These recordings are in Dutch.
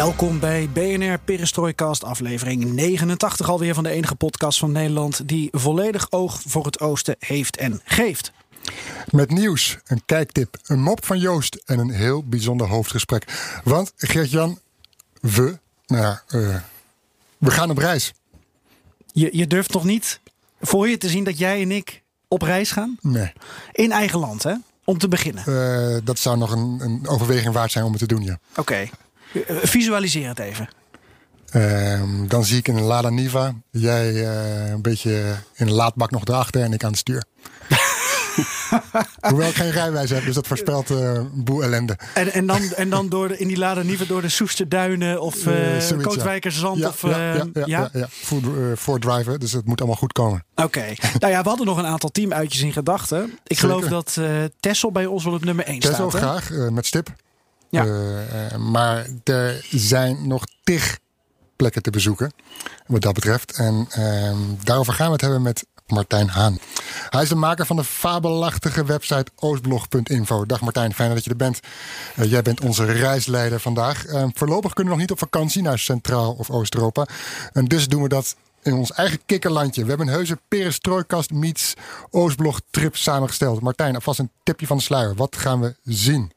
Welkom bij BNR Perestrooikast, aflevering 89 alweer van de enige podcast van Nederland die volledig oog voor het oosten heeft en geeft. Met nieuws, een kijktip, een mop van Joost en een heel bijzonder hoofdgesprek. Want Gert-Jan, we, nou ja, uh, we gaan op reis. Je, je durft nog niet voor je te zien dat jij en ik op reis gaan? Nee. In eigen land, hè? Om te beginnen. Uh, dat zou nog een, een, overweging waard zijn om het te doen, ja. Oké. Okay. Visualiseer het even. Uh, dan zie ik een Lada Niva. Jij uh, een beetje in de laadbak nog erachter en ik aan het stuur. Hoewel ik geen rijwijs heb, dus dat voorspelt uh, een boel ellende. En, en dan, en dan door de, in die Lada Niva door de Soesterduinen of uh, uh Kootwijkerzand? Ja, of, ja, ja, ja, ja, ja. Voor, driver, dus het moet allemaal goed komen. Oké. Okay. nou ja, we hadden nog een aantal teamuitjes in gedachten. Ik Zeker. geloof dat Tessel bij ons wel op nummer 1 Tessel, staat. Tessel graag, met stip. Ja. Uh, maar er zijn nog tig plekken te bezoeken, wat dat betreft. En uh, daarover gaan we het hebben met Martijn Haan. Hij is de maker van de fabelachtige website oostblog.info. Dag Martijn, fijn dat je er bent. Uh, jij bent onze reisleider vandaag. voorlopig kunnen we nog niet op vakantie naar Centraal of Oost-Europa. En dus doen we dat in ons eigen kikkerlandje. We hebben een heuse perestrooikast meets Oostblog trip samengesteld. Martijn, alvast een tipje van de sluier. Wat gaan we zien?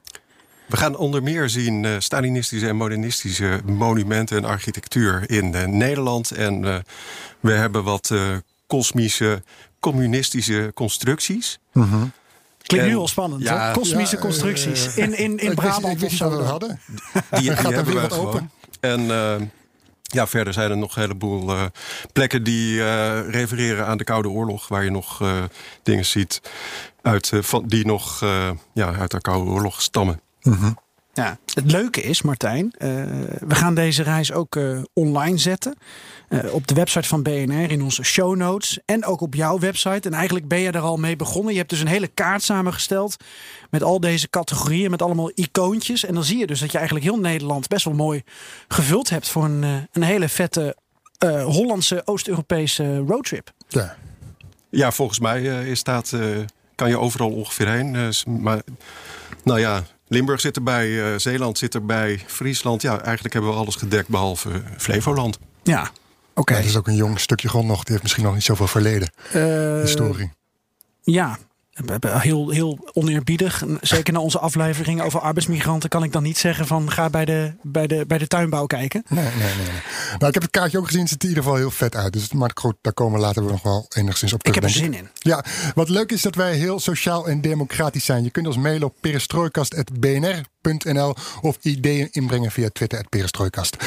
We gaan onder meer zien uh, Stalinistische en modernistische monumenten en architectuur in uh, Nederland. En uh, we hebben wat kosmische, communistische constructies. Mm -hmm. Klinkt nu al spannend, ja, hè? Kosmische ja, constructies. in, in, in Brabant of zo. we hadden. Die, die gaat er weer wat open. En ja, verder zijn er nog een heleboel uh, plekken die uh, refereren aan de Koude Oorlog. Waar je nog uh, dingen ziet uit, van, die nog ja, uit de Koude Oorlog stammen. Mm -hmm. Ja, het leuke is, Martijn, uh, we gaan deze reis ook uh, online zetten. Uh, op de website van BNR, in onze show notes. En ook op jouw website. En eigenlijk ben je er al mee begonnen. Je hebt dus een hele kaart samengesteld. Met al deze categorieën, met allemaal icoontjes. En dan zie je dus dat je eigenlijk heel Nederland best wel mooi gevuld hebt. voor een, een hele vette Hollandse, Oost-Europese roadtrip. Ja. ja, volgens mij is staat, kan je overal ongeveer heen. maar nou ja, Limburg zit erbij, uh, Zeeland zit erbij, Friesland. Ja, eigenlijk hebben we alles gedekt behalve Flevoland. Ja, oké. Okay. Ja, is ook een jong stukje grond nog. Die heeft misschien nog niet zoveel verleden. Uh, historie. Ja, Heel, heel oneerbiedig. Zeker na onze aflevering over arbeidsmigranten kan ik dan niet zeggen van ga bij de, bij de, bij de tuinbouw kijken. Nee, nee, nee. nee. Nou, ik heb het kaartje ook gezien. Het ziet er in ieder geval heel vet uit. Dus, maar goed, daar komen we later nog wel enigszins op terug. Ik heb er zin in. Ja, wat leuk is dat wij heel sociaal en democratisch zijn. Je kunt ons mailen op perestrooikast.bnr.nl of ideeën inbrengen via Twitter perestrooikast.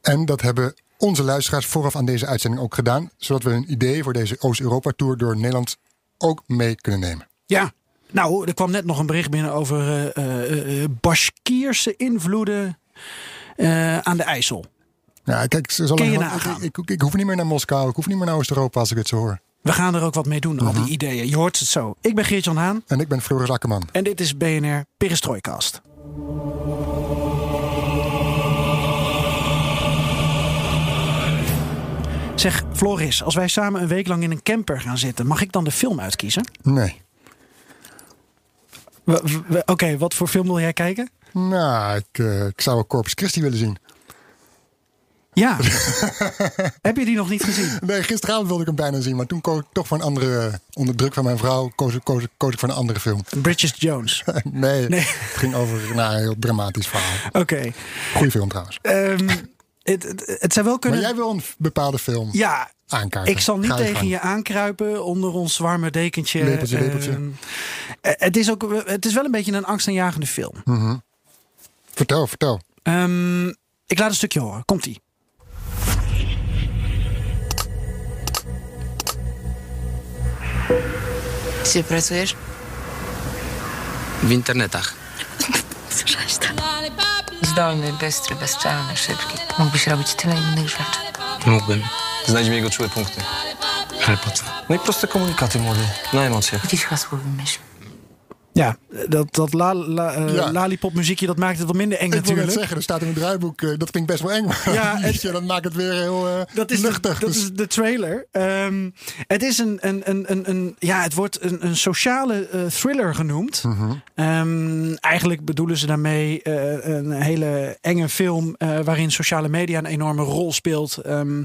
En dat hebben onze luisteraars vooraf aan deze uitzending ook gedaan. Zodat we een idee voor deze Oost-Europa-tour door Nederland ook mee kunnen nemen. Ja, nou, er kwam net nog een bericht binnen over uh, uh, Bashkierse invloeden aan de IJssel. Ja, kijk, zal Ken je ik, ik, ik, hoef niet meer naar Moskou, ik hoef niet meer naar Oost-Europa als ik het zo hoor. We gaan er ook wat mee doen, al die mhm. ideeën. Je hoort het zo. Ik ben Geert-Jan Haan. En ik ben Floris Akkerman. En dit is BNR Perestrooikast. Zeg, Floris, als wij samen een week lang in een camper gaan zitten, mag ik dan de film uitkiezen? Nee. Oké, wat voor film wil jij kijken? Nou, ik, uh, ik zou wel Corpus Christi willen zien. Ja. Heb je die nog niet gezien? Nee, gisteravond wilde ik hem bijna zien. Maar toen koos ik toch voor een andere... Onder druk van mijn vrouw koos, koos, koos ik voor een andere film. Bridget Jones? nee, nee, het ging over nou, een heel dramatisch verhaal. Oké. Okay. Goeie film trouwens. Um, het, het, het, zou wel kunnen... Maar jij wil een bepaalde film ja, aankaarten. Ik zal niet tegen je aankruipen onder ons warme dekentje. Lepeltje, lepeltje. Uh, het, is ook, het is wel een beetje een angstaanjagende film. Mm -hmm. Vertel, vertel. Um, ik laat een stukje horen. Komt-ie. Gdzie pracujesz? W internetach. To? Zdolny, bystry, bezczelny, szybki. Mógłbyś robić tyle innych rzeczy. Mógłbym. Znajdźmy jego czułe punkty. Ale po co? No i proste komunikaty, młody. Na emocjach. Jakieś hasło wymyśl. Ja, dat, dat la, la, uh, Ja. lollipop muziekje, dat maakt het wat minder eng Ik wil net natuurlijk. zeggen, er staat in het draaiboek, eh, dat klinkt best wel eng. Ja, het- dat maakt het weer heel eh Dat is, de, luchtig. dat Dus- is de trailer. Ehm, het is een, een, een, een, een. Ja, het wordt een, een sociale eh, thriller genoemd. Mhm. Ehm, eigenlijk bedoelen ze daarmee eh, een hele enge film. eh, waarin sociale media een enorme rol speelt. Ehm,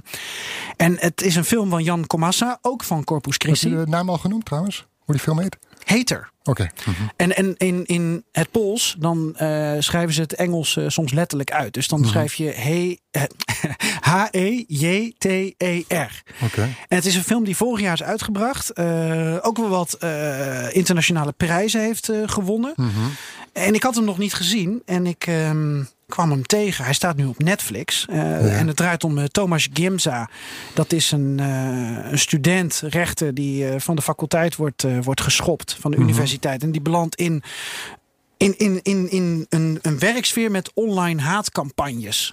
en het is een film van Jan Komassa, ook van Corpus Heb je Christi. de naam al genoemd trouwens? Hoe die film heet? Hater. Oké. Mhm. En, en in, in het Pools, dan eh, schrijven ze het Engels eh, soms letterlijk uit. Dus dan schrijf je eh, H-E-J-T-E-R. Oké. En het is een film die vorig jaar is uitgebracht. ook wel wat internationale prijzen heeft gewonnen. Mhm. En ik had hem nog niet gezien. En ik ehm, kwam hem tegen. Hij staat nu op Netflix. Eh, En het draait om eh, Thomas Gimza. Dat is een, eh, een student rechter die van de faculteit wordt, wordt geschopt. Van de universiteit. En die belandt in... In, in, in, in een, een werksfeer met online haatcampagnes.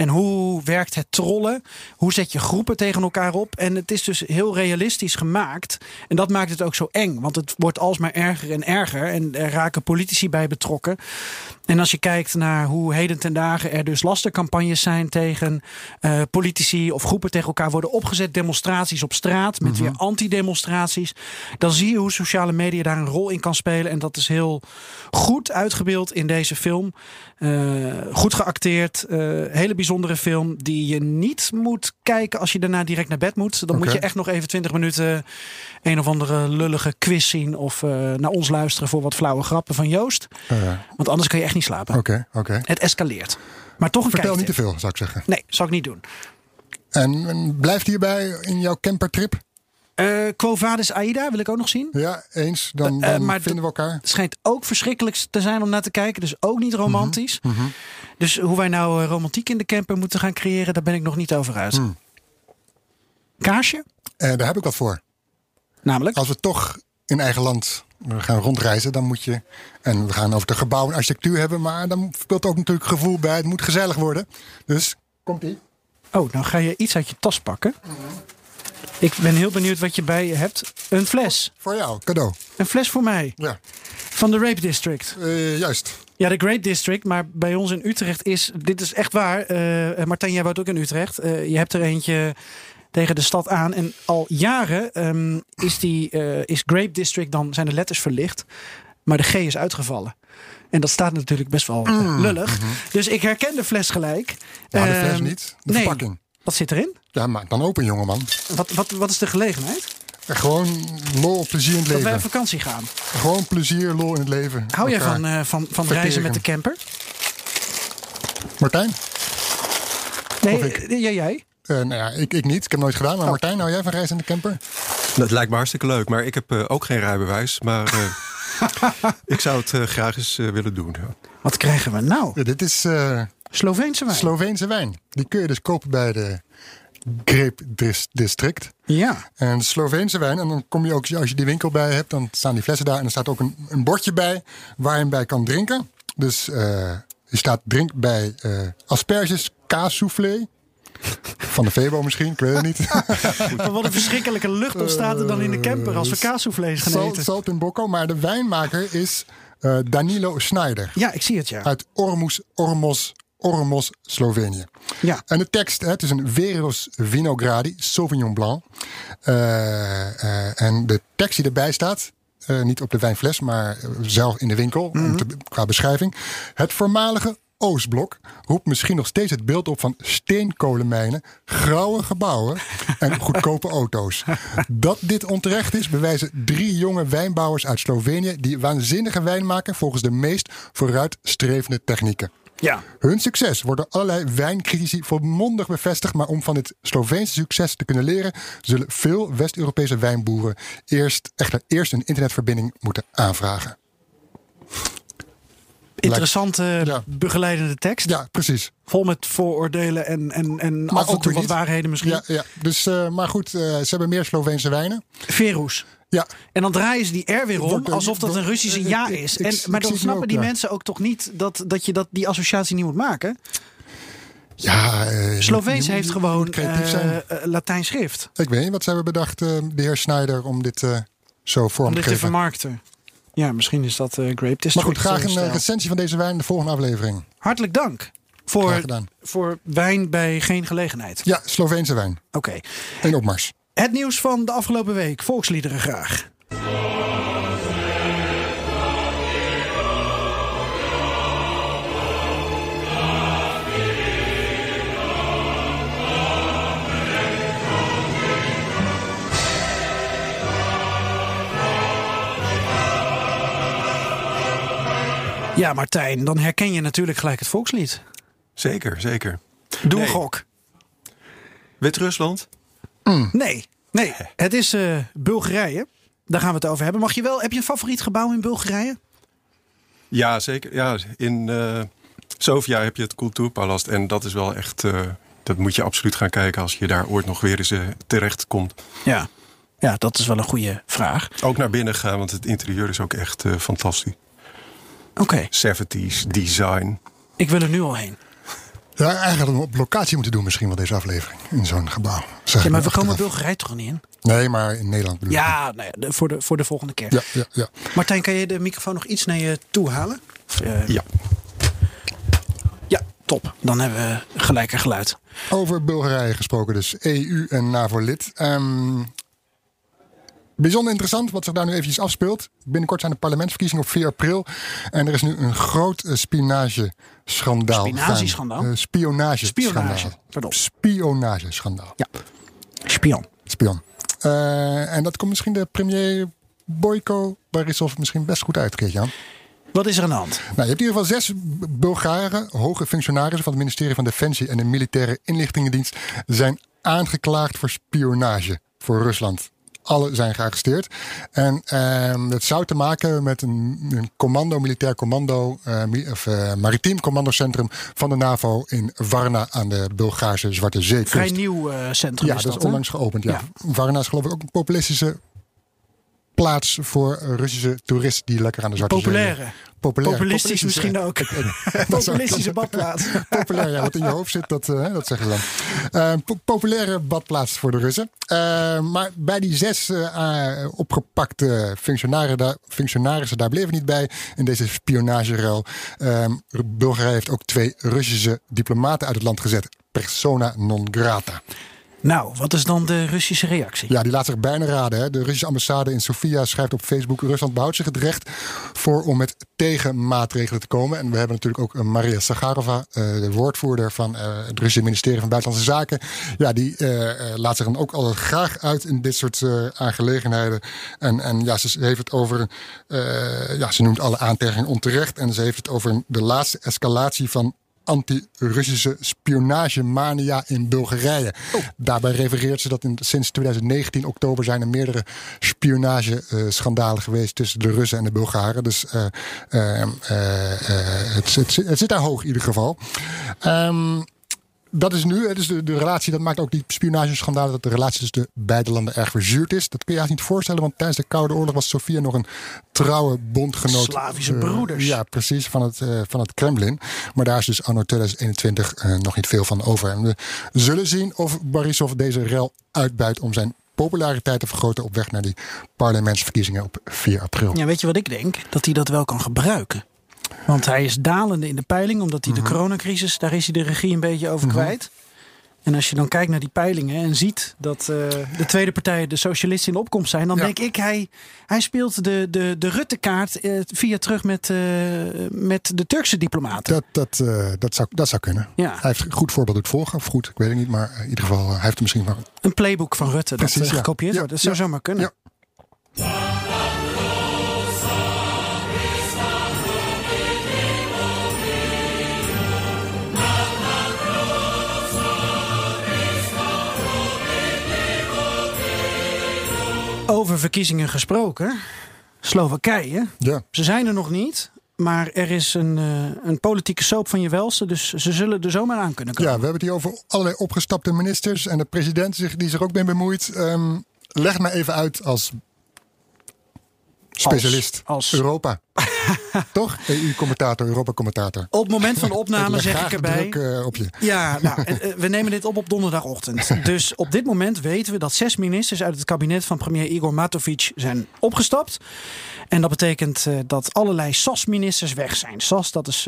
En hoe werkt het trollen? Hoe zet je groepen tegen elkaar op? En het is dus heel realistisch gemaakt. En dat maakt het ook zo eng. Want het wordt alsmaar erger en erger. En er raken politici bij betrokken. En als je kijkt naar hoe heden ten dagen er dus lastercampagnes zijn tegen eh, politici of groepen tegen elkaar worden opgezet. Demonstraties op straat met weer antidemonstraties. Dan zie je hoe sociale media daar een rol in kan spelen. En dat is heel goed uitgebeeld in deze film. Eh, goed geacteerd. eh, hele bijzondere film die je niet moet kijken als je daarna direct naar bed moet. Dan moet je echt nog even 20 minuten een of andere lullige quiz zien. Of eh, naar ons luisteren voor wat flauwe grappen van Joost. Eh, Want anders kun je echt niet slapen. Oké, oké. Het escaleert. Maar toch een Vertel niet te veel, zou ik zeggen. Nee, zal ik niet doen. En, en blijft hierbij in jouw campertrip? Eh Quo Vadis Aida wil ik ook nog zien. Ja, eens. Dan, maar vinden we elkaar. Het schijnt ook verschrikkelijk te zijn om naar te kijken. Dus ook niet romantisch. Mhm, Dus hoe wij nou eh, romantiek in de camper moeten gaan creëren, daar ben ik nog niet over uit. Hmm. Kaarsje? Eh, daar heb ik wat voor. Namelijk? Als we toch in eigen land eh, gaan rondreizen, dan moet je. En we gaan over de gebouwen en architectuur hebben, maar dan speelt ook natuurlijk gevoel bij. Het moet gezellig worden. Dus komt ie. Oh, nou ga je iets uit je tas pakken. Ik ben heel benieuwd wat je bij je hebt. Een fles. Voor jou, cadeau. Een fles voor mij. Ja, Van de Rape District. Eh, juist. Ja, de Great District. Maar bij ons in Utrecht is... Dit is echt waar. eh Martijn, jij woont ook in Utrecht. Eh, je hebt er eentje tegen de stad aan. En al jaren ehm, is, die, eh, is Grape District... dan zijn de letters verlicht. Maar de G is uitgevallen. En dat staat natuurlijk best wel eh, lullig. Dus ik herken de fles gelijk. Ja, de fles Ehm, niet. De nee. verpakking. Wat zit erin? Ja, maar dan open, jongeman. Wat, wat, wat is de gelegenheid? En gewoon lol, plezier in het Dat wij leven. op vakantie gaan. Gewoon plezier, lol in het leven. Hou jij van, eh, van, van verteren. reizen met de camper? Martijn? Nee, Of ik? eh, ja, jij? Eh, nou ja, ik, ik niet. Ik heb nooit gedaan. Oh. Maar Martijn, hou jij van reizen in de camper? Dat lijkt me hartstikke leuk, maar ik heb eh, ook geen rijbewijs. Maar eh, ik zou het eh, graag eens eh, willen doen. ja. Wat krijgen we nou? Ja, dit is eh, Sloveense wijn. Sloveense wijn. Die kun je dus kopen bij de Grape Dis- District. ja. En Sloveense wijn. En dan kom je ook, als je die winkel bij hebt, dan staan die flessen daar. En er staat ook een, een bordje bij waar je hem bij kan drinken. Dus eh er staat drink bij eh, asperges kaassoufflé. Van de Febo misschien, ik weet het niet. Wat een verschrikkelijke lucht ontstaat er dan in de camper als we kaassoufflés gaan eten. salt in Bocco. Maar de wijnmaker is eh, Danilo Schneider. Ja, ik zie het ja. Uit Ormus, Ormos, Ormos, Slovenië. Ja. En de tekst, hè, het is een Veros Vinogradi Sauvignon Blanc. Eh, eh, en de tekst die erbij staat, eh, niet op de wijnfles, maar zelf in de winkel, te, qua beschrijving. Het voormalige Oostblok roept misschien nog steeds het beeld op van steenkolenmijnen, grauwe gebouwen en goedkope auto's. Dat dit onterecht is, bewijzen drie jonge wijnbouwers uit Slovenië die waanzinnige wijn maken volgens de meest vooruitstrevende technieken. Ja. Hun succes wordt door allerlei wijncritici volmondig bevestigd. Maar om van dit Sloveense succes te kunnen leren, zullen veel West-Europese wijnboeren eerst, echter eerst een internetverbinding moeten aanvragen. Interessante, begeleidende tekst. Ja, precies. Vol met vooroordelen en, en, en af en toe wat waarheden misschien. Ja, ja. Dus, uh, maar goed, uh, ze hebben meer Sloveense wijnen. Verus. Ja. En dan draaien ze die R weer om, alsof dat een Russische ja is. En, maar dan snappen die mensen ook toch niet dat, dat je dat, die associatie niet moet maken? Ja, uh, Sloveens heeft gewoon uh, Latijn schrift. Ik weet niet wat ze hebben bedacht, uh, de heer Schneider, om dit zo vorm om te dit geven. te vermarkten. Ja, misschien is dat Grape District. Maar goed, graag een recensie van deze wijn in de volgende aflevering. Hartelijk dank. Voor, voor wijn bij geen gelegenheid. Ja, Sloveense wijn. Oké. Okay. In opmars. Het nieuws van de afgelopen week. Volksliederen graag. Ja, Martijn, dan herken je natuurlijk gelijk het volkslied. Zeker, zeker. Doe gok. Wit-Rusland? Mm. Nee, nee. Het is uh, Bulgarije. Daar gaan we het over hebben. Mag je wel, heb je een favoriet gebouw in Bulgarije? Ja, zeker. Ja, in uh, Sofia heb je het Cultuurpalast. En dat is wel echt. Uh, dat moet je absoluut gaan kijken als je daar ooit nog weer eens terecht komt. Ja. ja, dat is wel een goede vraag. Ook naar binnen gaan, want het interieur is ook echt fantastisch. Oké. Okay. 70s design. Ik wil er nu al heen. Ja, eigenlijk op locatie moeten doen misschien wel deze aflevering. In zo'n gebouw. Zeg ja, maar we komen Bulgarije toch niet in? Nee, maar in Nederland bedoel Ja, nou ja, voor, de, voor de volgende keer. Ja, ja, ja. Martijn, kan je de microfoon nog iets naar je toe halen? Uh, ja. Ja, top. Dan hebben we gelijker geluid. Over Bulgarije gesproken dus. EU en NAVO-lid. Um, Bijzonder interessant wat zich daar nu eventjes afspeelt. Binnenkort zijn de parlementsverkiezingen op 4 april. En er is nu een groot uh, spionageschandaal. Spionageschandaal? Uh, spionage Spionage, pardon. Spionageschandaal. Ja, spion. Spion. Uh, en dat komt misschien de premier Boyko Borisov misschien best goed uit. Wat is er aan de hand? Nou, je hebt in ieder geval zes Bulgaren, hoge functionarissen van het ministerie van Defensie en de militaire inlichtingendienst, zijn aangeklaagd voor spionage voor Rusland alle zijn gearresteerd. En uh, het zou te maken hebben met een, een commando, militair commando, uh, of uh, maritiem commandocentrum van de NAVO in Varna aan de Bulgaarse Zwarte Zee. Vrij nieuw centrum. Ja, is dat, dat is onlangs geopend. Ja. ja. Varna is geloof ik ook een populistische plaats voor Russische toeristen die lekker aan de Zwarte Populaire. Zee. Populair. Populistisch misschien ook. Populistische badplaats. Populair, ja, wat in je hoofd zit, dat, uh, dat zeggen ze dan. Uh, po populaire badplaats voor de Russen. Uh, maar bij die zes opgepakte functionarissen daar, functionarissen, daar bleven niet bij in deze spionageruil. Bulgarije heeft ook twee Russische diplomaten uit het land gezet. Persona non grata. Nou, wat is dan de Russische reactie? Ja, die laat zich bijna raden. Hè. De Russische ambassade in Sofia schrijft op Facebook... Rusland behoudt zich het recht voor om met tegenmaatregelen te komen. En we hebben natuurlijk ook Maria Sagarova, de woordvoerder van het Russische ministerie van Buitenlandse Zaken. Ja, die laat zich dan ook altijd graag uit in dit soort aangelegenheden. En, en ja, ze heeft het over, ja, ze noemt alle aantijgingen onterecht. En ze heeft het over de laatste escalatie van anti-Russische spionagemania in Bulgarije. Oh. Daarbij refereert ze dat in, sinds 2019 oktober zijn er meerdere spionageschandalen geweest tussen de Russen en de Bulgaren. Dus uh, uh, uh, het, het, het, zit daar hoog in ieder geval. Um, dat is nu, dus de, de relatie, dat maakt ook die spionageschandalen, dat de relatie tussen de beide landen erg verzuurd is. Dat kun je eigenlijk niet voorstellen, want tijdens de Koude Oorlog was Sofia nog een trouwe bondgenoot. Slavische broeders. Uh, ja, precies, van het, uh, van het Kremlin. Maar daar is dus anno 2021 uh, nog niet veel van over. En we zullen zien of Borisov deze rel uitbuit om zijn populariteit te vergroten op weg naar die parlementsverkiezingen op 4 april. Ja, weet je wat ik denk? Dat hij dat wel kan gebruiken. Want hij is dalende in de peiling, omdat hij de coronacrisis, daar is hij de regie een beetje over kwijt. En als je dan kijkt naar die peilingen en ziet dat uh, de tweede partijen de socialisten in opkomst zijn, dan ja. denk ik, hij, hij speelt de, de, de Rutte-kaart uh, via terug met, uh, met de Turkse diplomaten. Dat, dat, dat, zou, dat zou kunnen. Ja. Hij heeft een goed voorbeeld doet volgen, of goed, ik weet het niet, maar in ieder geval, hij heeft er misschien maar. Een playbook van Rutte Precies, dat gekopieerd ja. wordt. Dat zou zomaar kunnen. Over verkiezingen gesproken. Slowakije. Ja. Ze zijn er nog niet. maar er is een, een politieke soap van je welste. Dus ze zullen er zomaar aan kunnen komen. Ja, we hebben het hier over allerlei opgestapte ministers en de president zich, die zich ook mee bemoeit. Ehm, leg me even uit als specialist als- Europa. Toch? EU-commentator, Europa-commentator. Op het moment van de opname leg zeg ik erbij. druk, eh, op je. Ja, nou, eh, eh, we nemen dit op op donderdagochtend. Dus op dit moment weten we dat zes ministers uit het kabinet van premier Igor Matovic zijn opgestapt. En dat betekent dat allerlei SAS-ministers weg zijn. SAS, dat is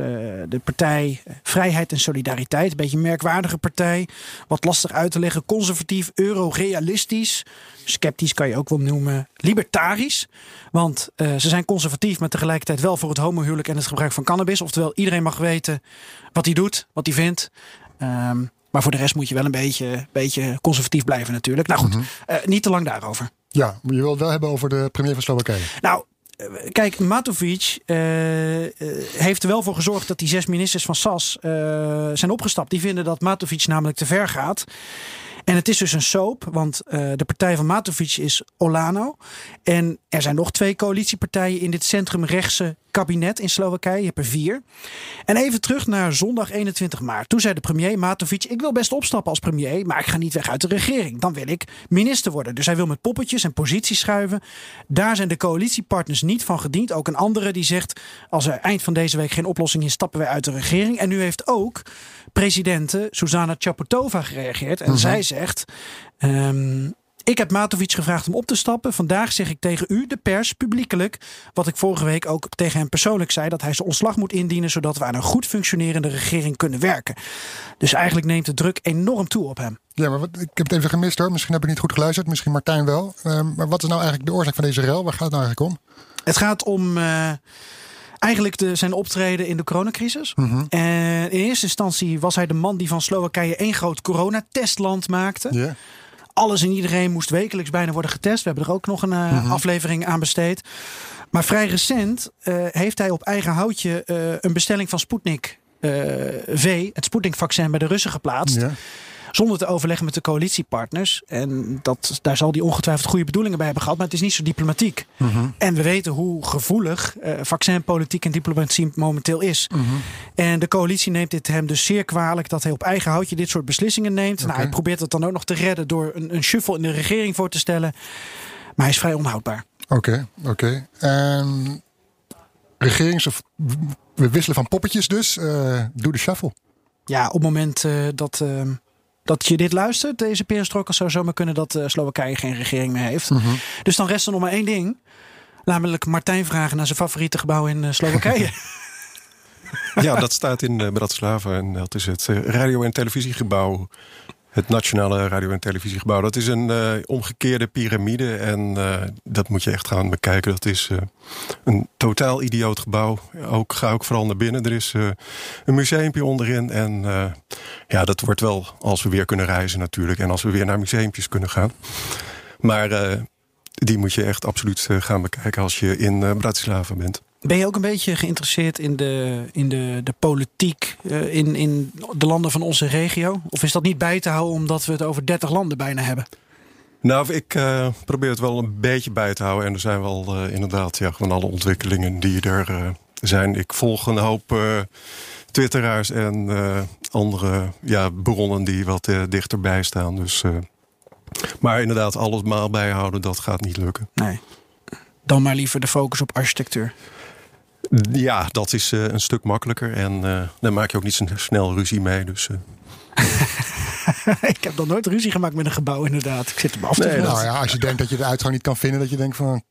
de partij Vrijheid en Solidariteit. Een beetje een merkwaardige partij. Wat lastig uit te leggen. Conservatief, euro-realistisch. Sceptisch kan je ook wel noemen. Libertarisch. Want eh, ze zijn conservatief, maar tegelijkertijd wel voor het homohuwelijk en het gebruik van cannabis. Oftewel, iedereen mag weten wat hij doet, wat hij vindt. Ehm, maar voor de rest moet je wel een beetje, beetje conservatief blijven natuurlijk. Nou goed, eh, niet te lang daarover. Ja, maar je wilt het wel hebben over de premier van Slowakije. Nou, eh, kijk, Matovic heeft er wel voor gezorgd dat die zes ministers van SAS zijn opgestapt. Die vinden dat Matovic namelijk te ver gaat. En het is dus een soap, want eh, de partij van Matovic is Olano. En er zijn nog twee coalitiepartijen in dit centrumrechtse kabinet in Slowakije. Je hebt er vier. En even terug naar zondag 21 maart. Toen zei de premier Matovic: Ik wil best opstappen als premier, maar ik ga niet weg uit de regering. Dan wil ik minister worden. Dus hij wil met poppetjes en posities schuiven. Daar zijn de coalitiepartners niet van gediend. Ook een andere die zegt: Als er eind van deze week geen oplossing is, stappen wij uit de regering. En nu heeft ook presidente Susanna Chaputova gereageerd. En zij zegt. ehm, ik heb Matovic gevraagd om op te stappen. Vandaag zeg ik tegen u, de pers, publiekelijk, wat ik vorige week ook tegen hem persoonlijk zei, dat hij zijn ontslag moet indienen, zodat we aan een goed functionerende regering kunnen werken. Dus eigenlijk neemt de druk enorm toe op hem. Ja, maar wat, ik heb het even gemist hoor. Misschien heb ik niet goed geluisterd. Misschien Martijn wel. Ehm, maar wat is nou eigenlijk de oorzaak van deze rel? Waar gaat het nou eigenlijk om? Het gaat om eh, eigenlijk de, zijn optreden in de coronacrisis. En in eerste instantie was hij de man die van Slowakije één groot coronatestland maakte. Ja. Alles en iedereen moest wekelijks bijna worden getest. We hebben er ook nog een eh, aflevering aan besteed. Maar vrij recent eh, heeft hij op eigen houtje eh, een bestelling van Sputnik V, het Sputnik-vaccin, bij de Russen geplaatst. Ja. Zonder te overleggen met de coalitiepartners. En dat, daar zal hij ongetwijfeld goede bedoelingen bij hebben gehad. Maar het is niet zo diplomatiek. En we weten hoe gevoelig eh, vaccinpolitiek en diplomatie momenteel is. En de coalitie neemt dit hem dus zeer kwalijk dat hij op eigen houtje dit soort beslissingen neemt. Nou, hij probeert het dan ook nog te redden door een, een shuffle in de regering voor te stellen. Maar hij is vrij onhoudbaar. Oké, oké. Ehm, regerings- of we wisselen van poppetjes dus. Eh, doe de shuffle. Ja, op het moment eh, dat, eh, dat je dit luistert, deze perestroika, zou zomaar kunnen dat eh, Slowakije geen regering meer heeft. Dus dan rest er nog maar één ding. Namelijk Martijn vragen naar zijn favoriete gebouw in eh, Slowakije. Ja, dat staat in uh, Bratislava. En dat is het eh, radio- en televisiegebouw. Het Nationale Radio- en Televisiegebouw. Dat is een eh, omgekeerde piramide. En eh, dat moet je echt gaan bekijken. Dat is eh, een totaal idioot gebouw. Ook, ga ook vooral naar binnen. Er is een museumpje onderin. En ja, dat wordt wel als we weer kunnen reizen natuurlijk. En als we weer naar museumpjes kunnen gaan. Maar die moet je echt absoluut gaan bekijken als je in Bratislava bent. Ben je ook een beetje geïnteresseerd in de, in de, de politiek eh, in, in de landen van onze regio? Of is dat niet bij te houden omdat we het over 30 landen bijna hebben? Nou, ik eh, probeer het wel een beetje bij te houden. En er zijn wel eh, inderdaad ja, gewoon alle ontwikkelingen die er zijn. Ik volg een hoop twitteraars en andere ja, bronnen die wat dichterbij staan. Dus, maar inderdaad, alles maal bijhouden, dat gaat niet lukken. Nee. Dan maar liever de focus op architectuur. Ja, dat is eh, een stuk makkelijker. En eh daar maak je ook niet zo snel ruzie mee. Dus, eh, ik heb nog nooit ruzie gemaakt met een gebouw, inderdaad. Ik zit hem af te Nee. Nou ja, als je denkt dat je de uitgang niet kan vinden, dat je denkt van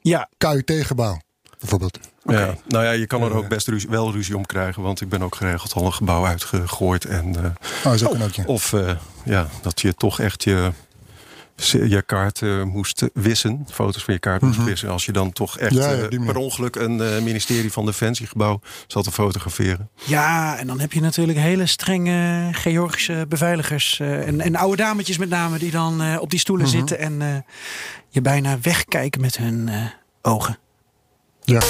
Ja, KUT-gebouw bijvoorbeeld. ja. Nou ja, je kan er ook best ruzie, wel ruzie om krijgen. Want ik ben ook geregeld al een gebouw uitgegooid. En, eh, Oh, is ook een ook, ja. Of eh, ja, dat je toch echt je, je kaart eh, moest wissen. Foto's van je kaart moest wissen. Als je dan toch echt Mhm. Ja, ja, eh, per ongeluk een eh, ministerie van Defensiegebouw zat te fotograferen. ja, en dan heb je natuurlijk hele strenge Georgische beveiligers. eh, en, en oude dametjes met name die dan eh, op die stoelen Mhm. zitten en eh, je bijna wegkijken met hun eh, ogen. Ja.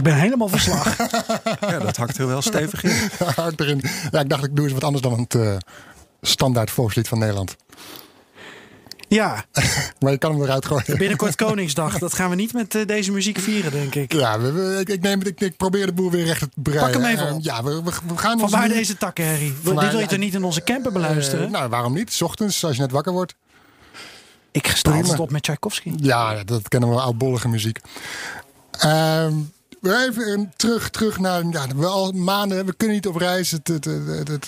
Ik ben helemaal verslag. ja, dat hakt er wel stevig in. Hard erin. Ja, ik dacht ik doe eens wat anders dan het uh, standaard volkslied van Nederland. Ja. maar je kan hem eruit gooien. Binnenkort Koningsdag. Dat gaan we niet met uh, deze muziek vieren, denk ik. Ja, we, we, ik, ik, neem, ik, ik probeer de boel weer recht te breien. Pak hem even Uh, op. ja, we, we, we gaan Van waar deze takken, Harry? Dit wil je toch niet in onze camper beluisteren? nou, waarom niet? 's ochtends, als je net wakker wordt. Ik sta altijd op met Tchaikovsky. Ja, dat kennen we oudbollige muziek. Ehm even terug, terug naar. Ja, we al maanden, we kunnen niet op reis. Het, het, het,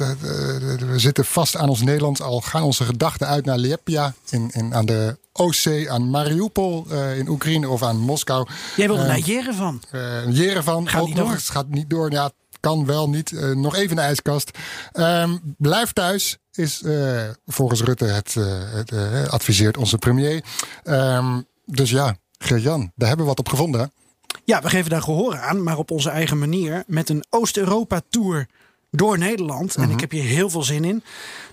we zitten vast aan ons Nederlands. Al gaan onze gedachten uit naar Liepia in, in, aan de Oostzee, aan Mariupol uh, in Oekraïne of aan Moskou. Jij wilde uh, naar Jerevan. Uh, Jerevan gaat ook niet nog door. eens. gaat niet door. Ja, kan wel niet. nog even in de ijskast. Um, blijf thuis is volgens Rutte het, het adviseert onze premier. Um, dus ja, Geert-Jan, daar hebben we wat op gevonden. Ja, we geven daar gehoor aan, maar op onze eigen manier. Met een Oost-Europa-tour door Nederland. Mm -hmm. En ik heb hier heel veel zin in.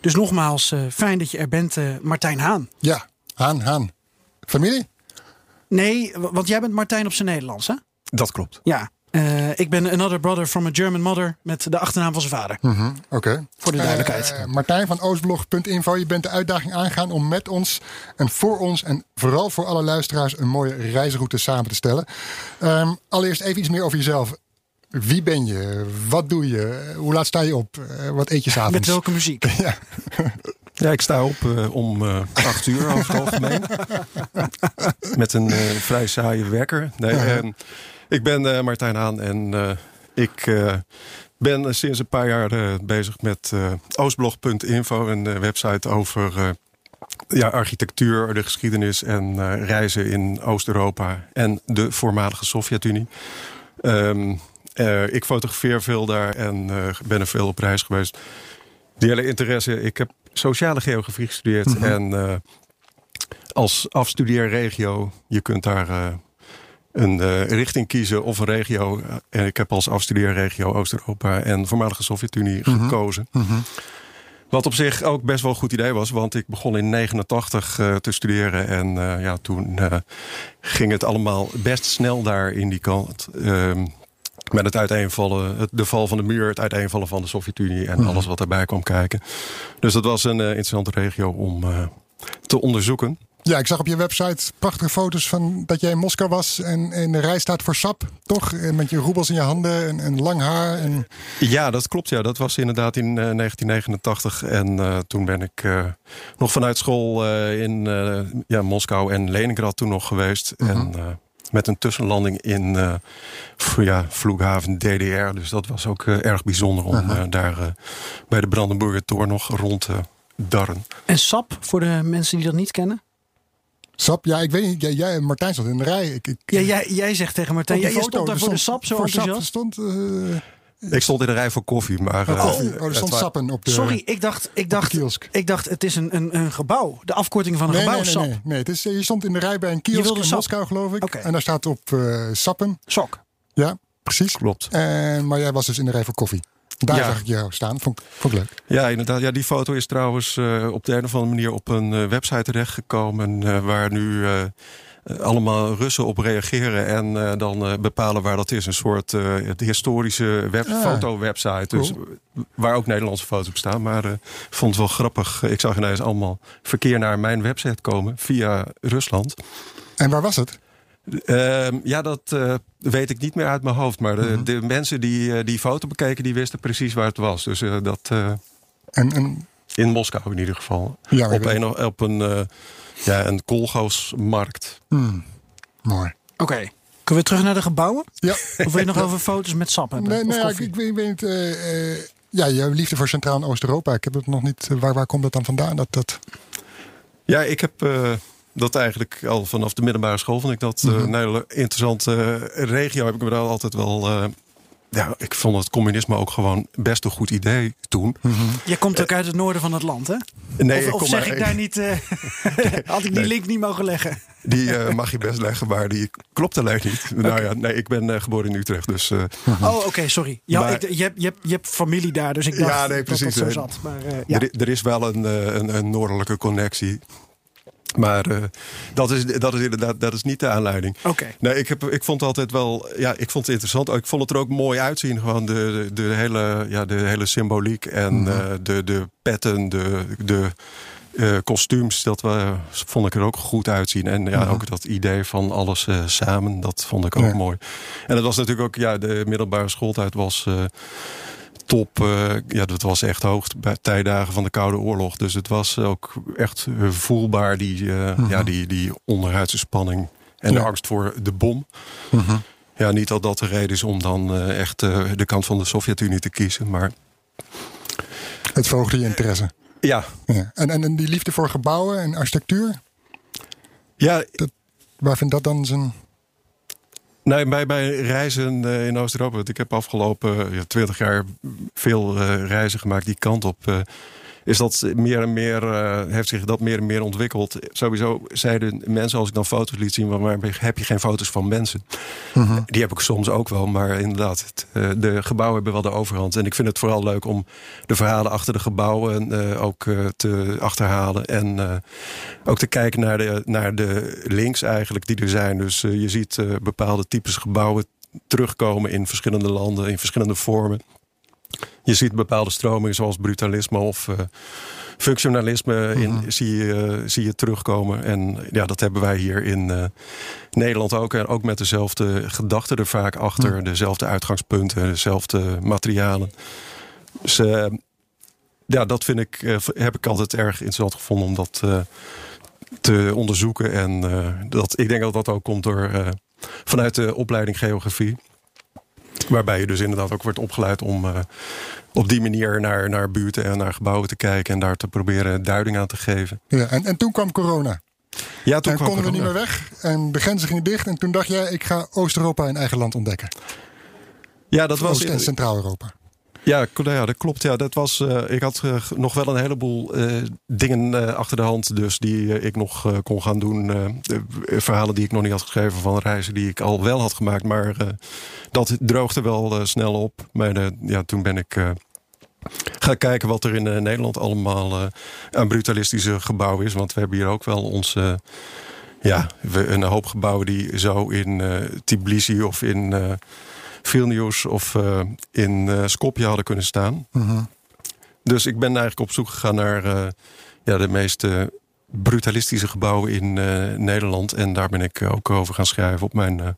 Dus nogmaals, uh, fijn dat je er bent, uh, Martijn Haan. Ja, Haan, Haan. Familie? Nee, want jij bent Martijn op zijn Nederlands, hè? Dat klopt. Ja. Uh, ik ben another brother from a German mother met de achternaam van zijn vader. Mm -hmm. Oké. Okay. Voor de duidelijkheid. Uh, Martijn van Oostblog.info. Je bent de uitdaging aangaan om met ons en voor ons en vooral voor alle luisteraars een mooie reisroute samen te stellen. Um, allereerst even iets meer over jezelf. Wie ben je? Wat doe je? Hoe laat sta je op? Uh, wat eet je s'avonds? Met welke muziek? ja. Ja, ik sta op uh, om uh, acht uur over het algemeen. Met een vrij saaie wekker. Nee, uh-huh. Ik ben uh, Martijn Haan en uh, ik uh, ben sinds een paar jaar bezig met oostblog.info, een website over ja, architectuur, de geschiedenis en reizen in Oost-Europa en de voormalige Sovjet-Unie. Um, ik fotografeer veel daar en ben er veel op reis geweest. Die hele interesse, ik heb sociale geografie gestudeerd mm-hmm. en als afstudeerregio, je kunt daar een uh, richting kiezen of een regio. En ik heb als afstudeerregio Oost-Europa en voormalige Sovjet-Unie Mhm. gekozen. Mm-hmm. Wat op zich ook best wel een goed idee was, want ik begon in 89 uh, te studeren. En uh, ja, toen ging het allemaal best snel daar in die kant. Um, met het uiteenvallen, het, de val van de muur, het uiteenvallen van de Sovjet-Unie en Mhm. alles wat daarbij kwam kijken. Dus dat was een interessante regio om te onderzoeken. Ja, ik zag op je website prachtige foto's van dat jij in Moskou was en in de rij staat voor SAP, toch? En met je roebels in je handen en, en lang haar. En... Ja, dat klopt. Ja, dat was inderdaad in uh, 1989. En uh, toen ben ik uh, nog vanuit school uh, in ja, Moskou en Leningrad toen nog geweest. Mhm. En met een tussenlanding in ja, Vloeghaven DDR. Dus dat was ook erg bijzonder om Mhm. daar bij de Brandenburger Tor nog rond te darren. En SAP, voor de mensen die dat niet kennen? Sap, ja, ik weet niet. Jij, jij Martijn stond in de rij. Ik, ik, Ja, jij, jij zegt tegen Martijn, jij foto, stond daar voor de SAP zo voor Sap enthousiast. stond. eh, Ik stond in de rij voor koffie, maar... oh, eh, oh, er stond sappen op de. Sorry, ik dacht, ik, dacht, ik dacht het is een, een, een gebouw. De afkorting van een Nee, gebouw, nee, nee, SAP. nee, nee. Het is, je stond in de rij bij een Je kiosk wilde in sap. Moskou, geloof ik. En daar staat op eh, sappen. Sok. Ja, precies. Klopt. En, maar jij was dus in de rij voor koffie. Daar Ja. zag ik jou staan. Vond, ik- vond ik leuk. Ja, inderdaad. Ja, die foto is trouwens eh, op de een of andere manier op een eh, website terechtgekomen. eh, waar nu allemaal Russen op reageren. En dan bepalen waar dat is. Een soort het historische web, Ah, foto-website. Dus, waar ook Nederlandse foto's op staan. Maar vond het wel grappig. Ik zag ineens allemaal verkeer naar mijn website komen via Rusland. En waar was het? Ehm, ja, dat eh, weet ik niet meer uit mijn hoofd. Maar de, Mhm. de mensen die eh, die foto bekeken, die wisten precies waar het was. Dus eh, dat eh, En, en, in Moskou in ieder geval. ja, op een, op een, eh ja, een koolgoosmarkt. Hmm, mooi. Oké. Kunnen we terug naar de gebouwen? Ja. Of wil je nog over foto's met SAP hebben? Nee, nee ik, ik weet, ik weet niet. eh, eh, ja, je liefde voor Centraal- en Oost-Europa. Ik heb het nog niet. Waar, waar komt dat dan vandaan? Dat, dat... Ja, ik heb eh, dat eigenlijk al vanaf de middelbare school. Vond ik dat eh, Mhm. een hele interessante eh, regio. Heb ik me daar altijd wel. eh, ja, ik vond het communisme ook gewoon best een goed idee toen. Je komt ook uit het noorden van het land, hè? Nee, of ik of kom zeg maar- ik daar niet... eh, had ik die Nee. link niet mogen leggen? Die mag je best leggen, maar die klopt alleen niet. Nou ja, nee, ik ben eh, geboren in Utrecht, dus eh, Oh, oké, sorry. Ja, Maar- ik, je, hebt, je, hebt, je hebt familie daar, dus ik dacht Ja, nee, dat precies, dat zo zat. Maar, eh, ja. er, er is wel een, eh, een, een noordelijke connectie. Maar uh, dat, is, dat is inderdaad dat is niet de aanleiding. Oké. Nee, ik, heb, ik vond het altijd wel. Ja, ik vond het interessant. Ik vond het er ook mooi uitzien. Gewoon de, de, de hele, ja, de hele symboliek en mm -hmm. uh, de, de petten, de, de uh, kostuums. Dat vond ik er ook goed uitzien. En ja, -hmm. ook dat idee van alles samen. Dat vond ik ook ja. mooi. En dat was natuurlijk ook. Ja, de middelbare schooltijd was top. Uh, ja, dat was echt hoogtijdagen van de Koude Oorlog. Dus het was ook echt voelbaar, die, uh, ja, die, die onderhuidse spanning. En ja. de angst voor de bom. -hmm. Ja, niet dat dat de reden is om dan echt de kant van de Sovjet-Unie te kiezen. Maar... Het verhoogde je interesse. Ja. ja. En, en, en die liefde voor gebouwen en architectuur? Ja. Dat, waar vindt dat dan zijn... Nee, bij, bij reizen uh, in Oost-Europa. Ik heb afgelopen ja, 20 jaar veel uh, reizen gemaakt die kant op. Is dat meer en meer, heeft zich dat meer en meer ontwikkeld. Sowieso zeiden mensen als ik dan foto's liet zien, maar heb je geen foto's van mensen? -hmm. Die heb ik soms ook wel, maar inderdaad, het, de gebouwen hebben wel de overhand. En ik vind het vooral leuk om de verhalen achter de gebouwen ook te achterhalen. En ook te kijken naar de, naar de links eigenlijk die er zijn. Dus je ziet bepaalde types gebouwen terugkomen in verschillende landen, in verschillende vormen. Je ziet bepaalde stromingen zoals brutalisme of uh, functionalisme in, mm -hmm. zie, je, zie je terugkomen. En ja, dat hebben wij hier in uh, Nederland ook. En ook met dezelfde gedachten er vaak achter. Mm. Dezelfde uitgangspunten, dezelfde materialen. Dus uh, ja, dat vind ik, heb ik altijd erg interessant gevonden om dat te onderzoeken. En dat, ik denk dat dat ook komt door vanuit de opleiding geografie. Waarbij je dus inderdaad ook wordt opgeleid om uh, op die manier naar, naar buurten en naar gebouwen te kijken en daar te proberen duiding aan te geven. Ja, en, en toen kwam corona. Ja, toen en kwam konden we niet meer weg en de grenzen gingen dicht. En toen dacht jij, ik ga Oost-Europa in eigen land ontdekken. Ja, dat was Oost- en Centraal-Europa. Ja, ja, dat klopt. Ja, dat was, uh, ik had uh, nog wel een heleboel uh, dingen achter de hand. Dus die ik nog kon gaan doen. verhalen die ik nog niet had geschreven van reizen die ik al wel had gemaakt. Maar dat droogde wel snel op. Maar ja, toen ben ik gaan kijken wat er in Nederland allemaal aan brutalistische gebouwen is. Want we hebben hier ook wel onze... ja, een hoop gebouwen die zo in Tbilisi of in... Vilnius of uh, in uh, Skopje hadden kunnen staan. -hmm. Dus ik ben eigenlijk op zoek gegaan naar uh, ja, de meest brutalistische gebouwen in Nederland. En daar ben ik ook over gaan schrijven op mijn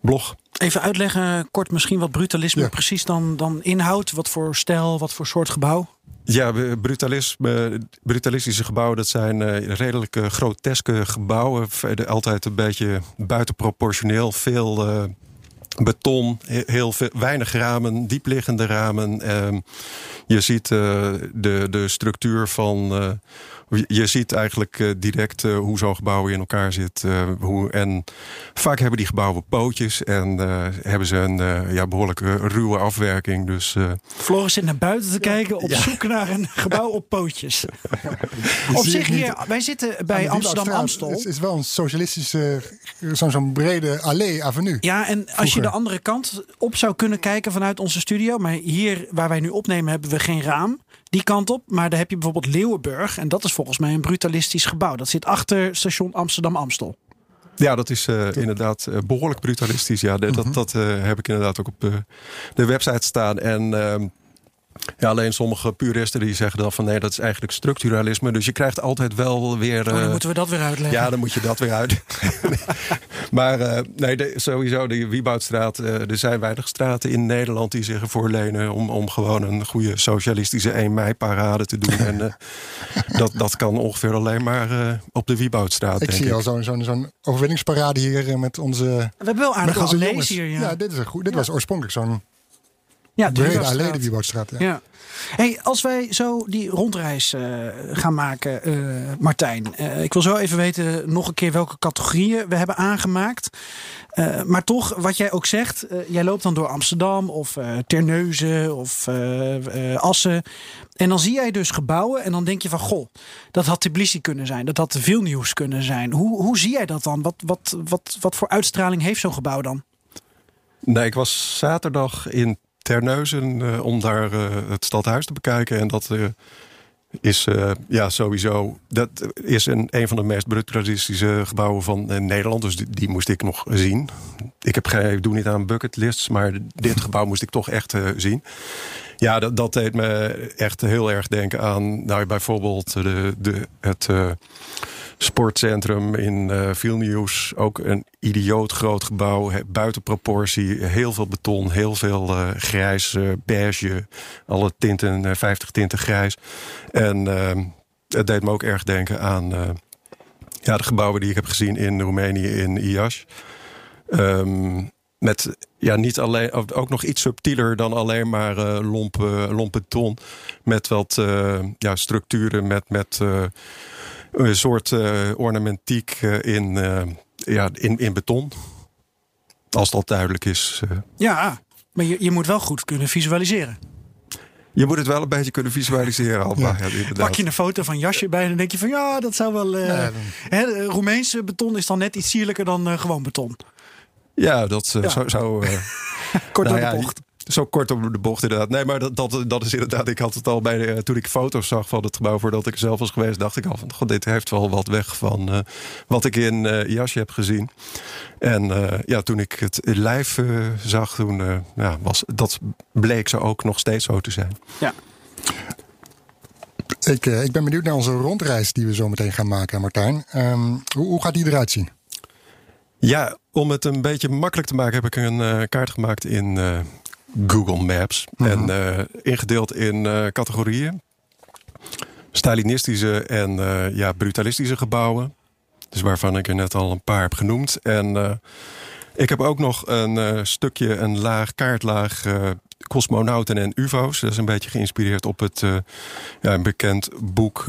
blog. Even uitleggen kort misschien wat brutalisme ja. precies dan, dan inhoudt. Wat voor stijl, wat voor soort gebouw? Ja, brutalisme, brutalistische gebouwen, dat zijn uh, redelijk groteske gebouwen. Altijd een beetje buitenproportioneel. Veel uh, beton, heel veel, weinig ramen, diepliggende ramen. Uh, je ziet uh, de, de structuur van. Je ziet eigenlijk uh, direct hoe zo'n gebouw in elkaar zit. hoe, en vaak hebben die gebouwen pootjes en hebben ze een ja, behoorlijk ruwe afwerking. Dus, Floris zit naar buiten te kijken op ja. zoek naar een gebouw op pootjes. op zich hier, wij zitten bij Amsterdam-Amstel. Het is wel een socialistische, zo'n zo brede allee-avenue. Ja, en als Vroeger. je de andere kant op zou kunnen kijken vanuit onze studio. Maar hier waar wij nu opnemen hebben we geen raam die kant op. Maar daar heb je bijvoorbeeld Leeuwenburg. En dat is volgens mij een brutalistisch gebouw. Dat zit achter station Amsterdam-Amstel. Ja, dat is uh, inderdaad uh, behoorlijk brutalistisch. Ja, dat, mm -hmm. dat uh, heb ik inderdaad ook op de website staan. En ehm, ja, alleen sommige puristen die zeggen dan van nee, dat is eigenlijk structuralisme. Dus je krijgt altijd wel weer. Oh, dan moeten we dat weer uitleggen. Ja, dan moet je dat weer uit. maar uh, nee, de, sowieso, de Wieboudstraat. Uh, er zijn weinig straten in Nederland die zich ervoor lenen om, om gewoon een goede socialistische 1 mei-parade te doen. en uh, dat, dat kan ongeveer alleen maar op de Wieboudstraat. Ik zie ik. al zo'n zo'n zo'n overwinningsparade hier met onze. We hebben wel aardig jongens. hier. Ja. ja, dit is een goed. Dit ja. was oorspronkelijk zo'n. Ja, de Wieboudstraat. Ja. ja. Hey, als wij zo die rondreis uh, gaan maken, uh, Martijn. Uh, ik wil zo even weten nog een keer welke categorieën we hebben aangemaakt. maar toch, wat jij ook zegt, jij loopt dan door Amsterdam of Terneuzen of Assen. En dan zie jij dus gebouwen en dan denk je van, goh, dat had Tbilisi kunnen zijn. Dat had Vilnius kunnen zijn. Hoe, hoe zie jij dat dan? Wat, wat, wat, wat voor uitstraling heeft zo'n gebouw dan? Nee, ik was zaterdag in Terneuzen uh, om daar uh, het stadhuis te bekijken. En dat, uh, is ja, sowieso. Dat is een, een van de meest brutalistische gebouwen van Nederland. Dus die, moest ik nog zien. Ik heb geen, doe niet aan bucketlists, maar dit gebouw moest ik toch echt zien. Ja, dat, dat deed me echt heel erg denken aan nou, bijvoorbeeld de, de, het sportcentrum in uh, Vilnius. Ook een idioot groot gebouw, buiten proportie. Heel veel beton, heel veel uh, grijs, uh, beige. Alle tinten, 50 tinten grijs. En ehm, het deed me ook erg denken aan ja, de gebouwen die ik heb gezien in Roemenië, in IAS. Um, met ja, niet alleen, ook nog iets subtieler dan alleen maar uh, lompe, lompe beton. Met wat ja, structuren, met, met een soort uh, ornamentiek in, uh, ja, in, in beton. Als dat duidelijk is. Ja, maar je, je moet wel goed kunnen visualiseren. Je moet het wel een beetje kunnen visualiseren. Al, ja. Ja, Pak je een foto van jasje bij en dan denk je van ja, dat zou wel. Uh, hè, Roemeense beton is dan net iets sierlijker dan uh, gewoon beton. Ja, dat uh, zou. zou Kort nou, de bocht. Zo kort op de bocht inderdaad. Nee, maar dat, dat, dat is inderdaad... Ik had het al bij de, toen ik foto's zag van het gebouw... voordat ik er zelf was geweest, dacht ik al van... God, dit heeft wel wat weg van uh, wat ik in uh, Jasje heb gezien. En uh, ja, toen ik het live zag, toen ja, was dat bleek zo ook nog steeds zo te zijn. Ja. Ik, ik ben benieuwd naar onze rondreis die we zo meteen gaan maken, Martijn. Um, hoe, hoe gaat die eruit zien? Ja, om het een beetje makkelijk te maken... heb ik een kaart gemaakt in Google Maps. Mhm. En uh, ingedeeld in uh, categorieën. Stalinistische en uh, ja, brutalistische gebouwen. Dus waarvan ik er net al een paar heb genoemd. En ik heb ook nog een stukje, een laag kaartlaag cosmonauten en ufo's. Dat is een beetje geïnspireerd op het ja, een bekend boek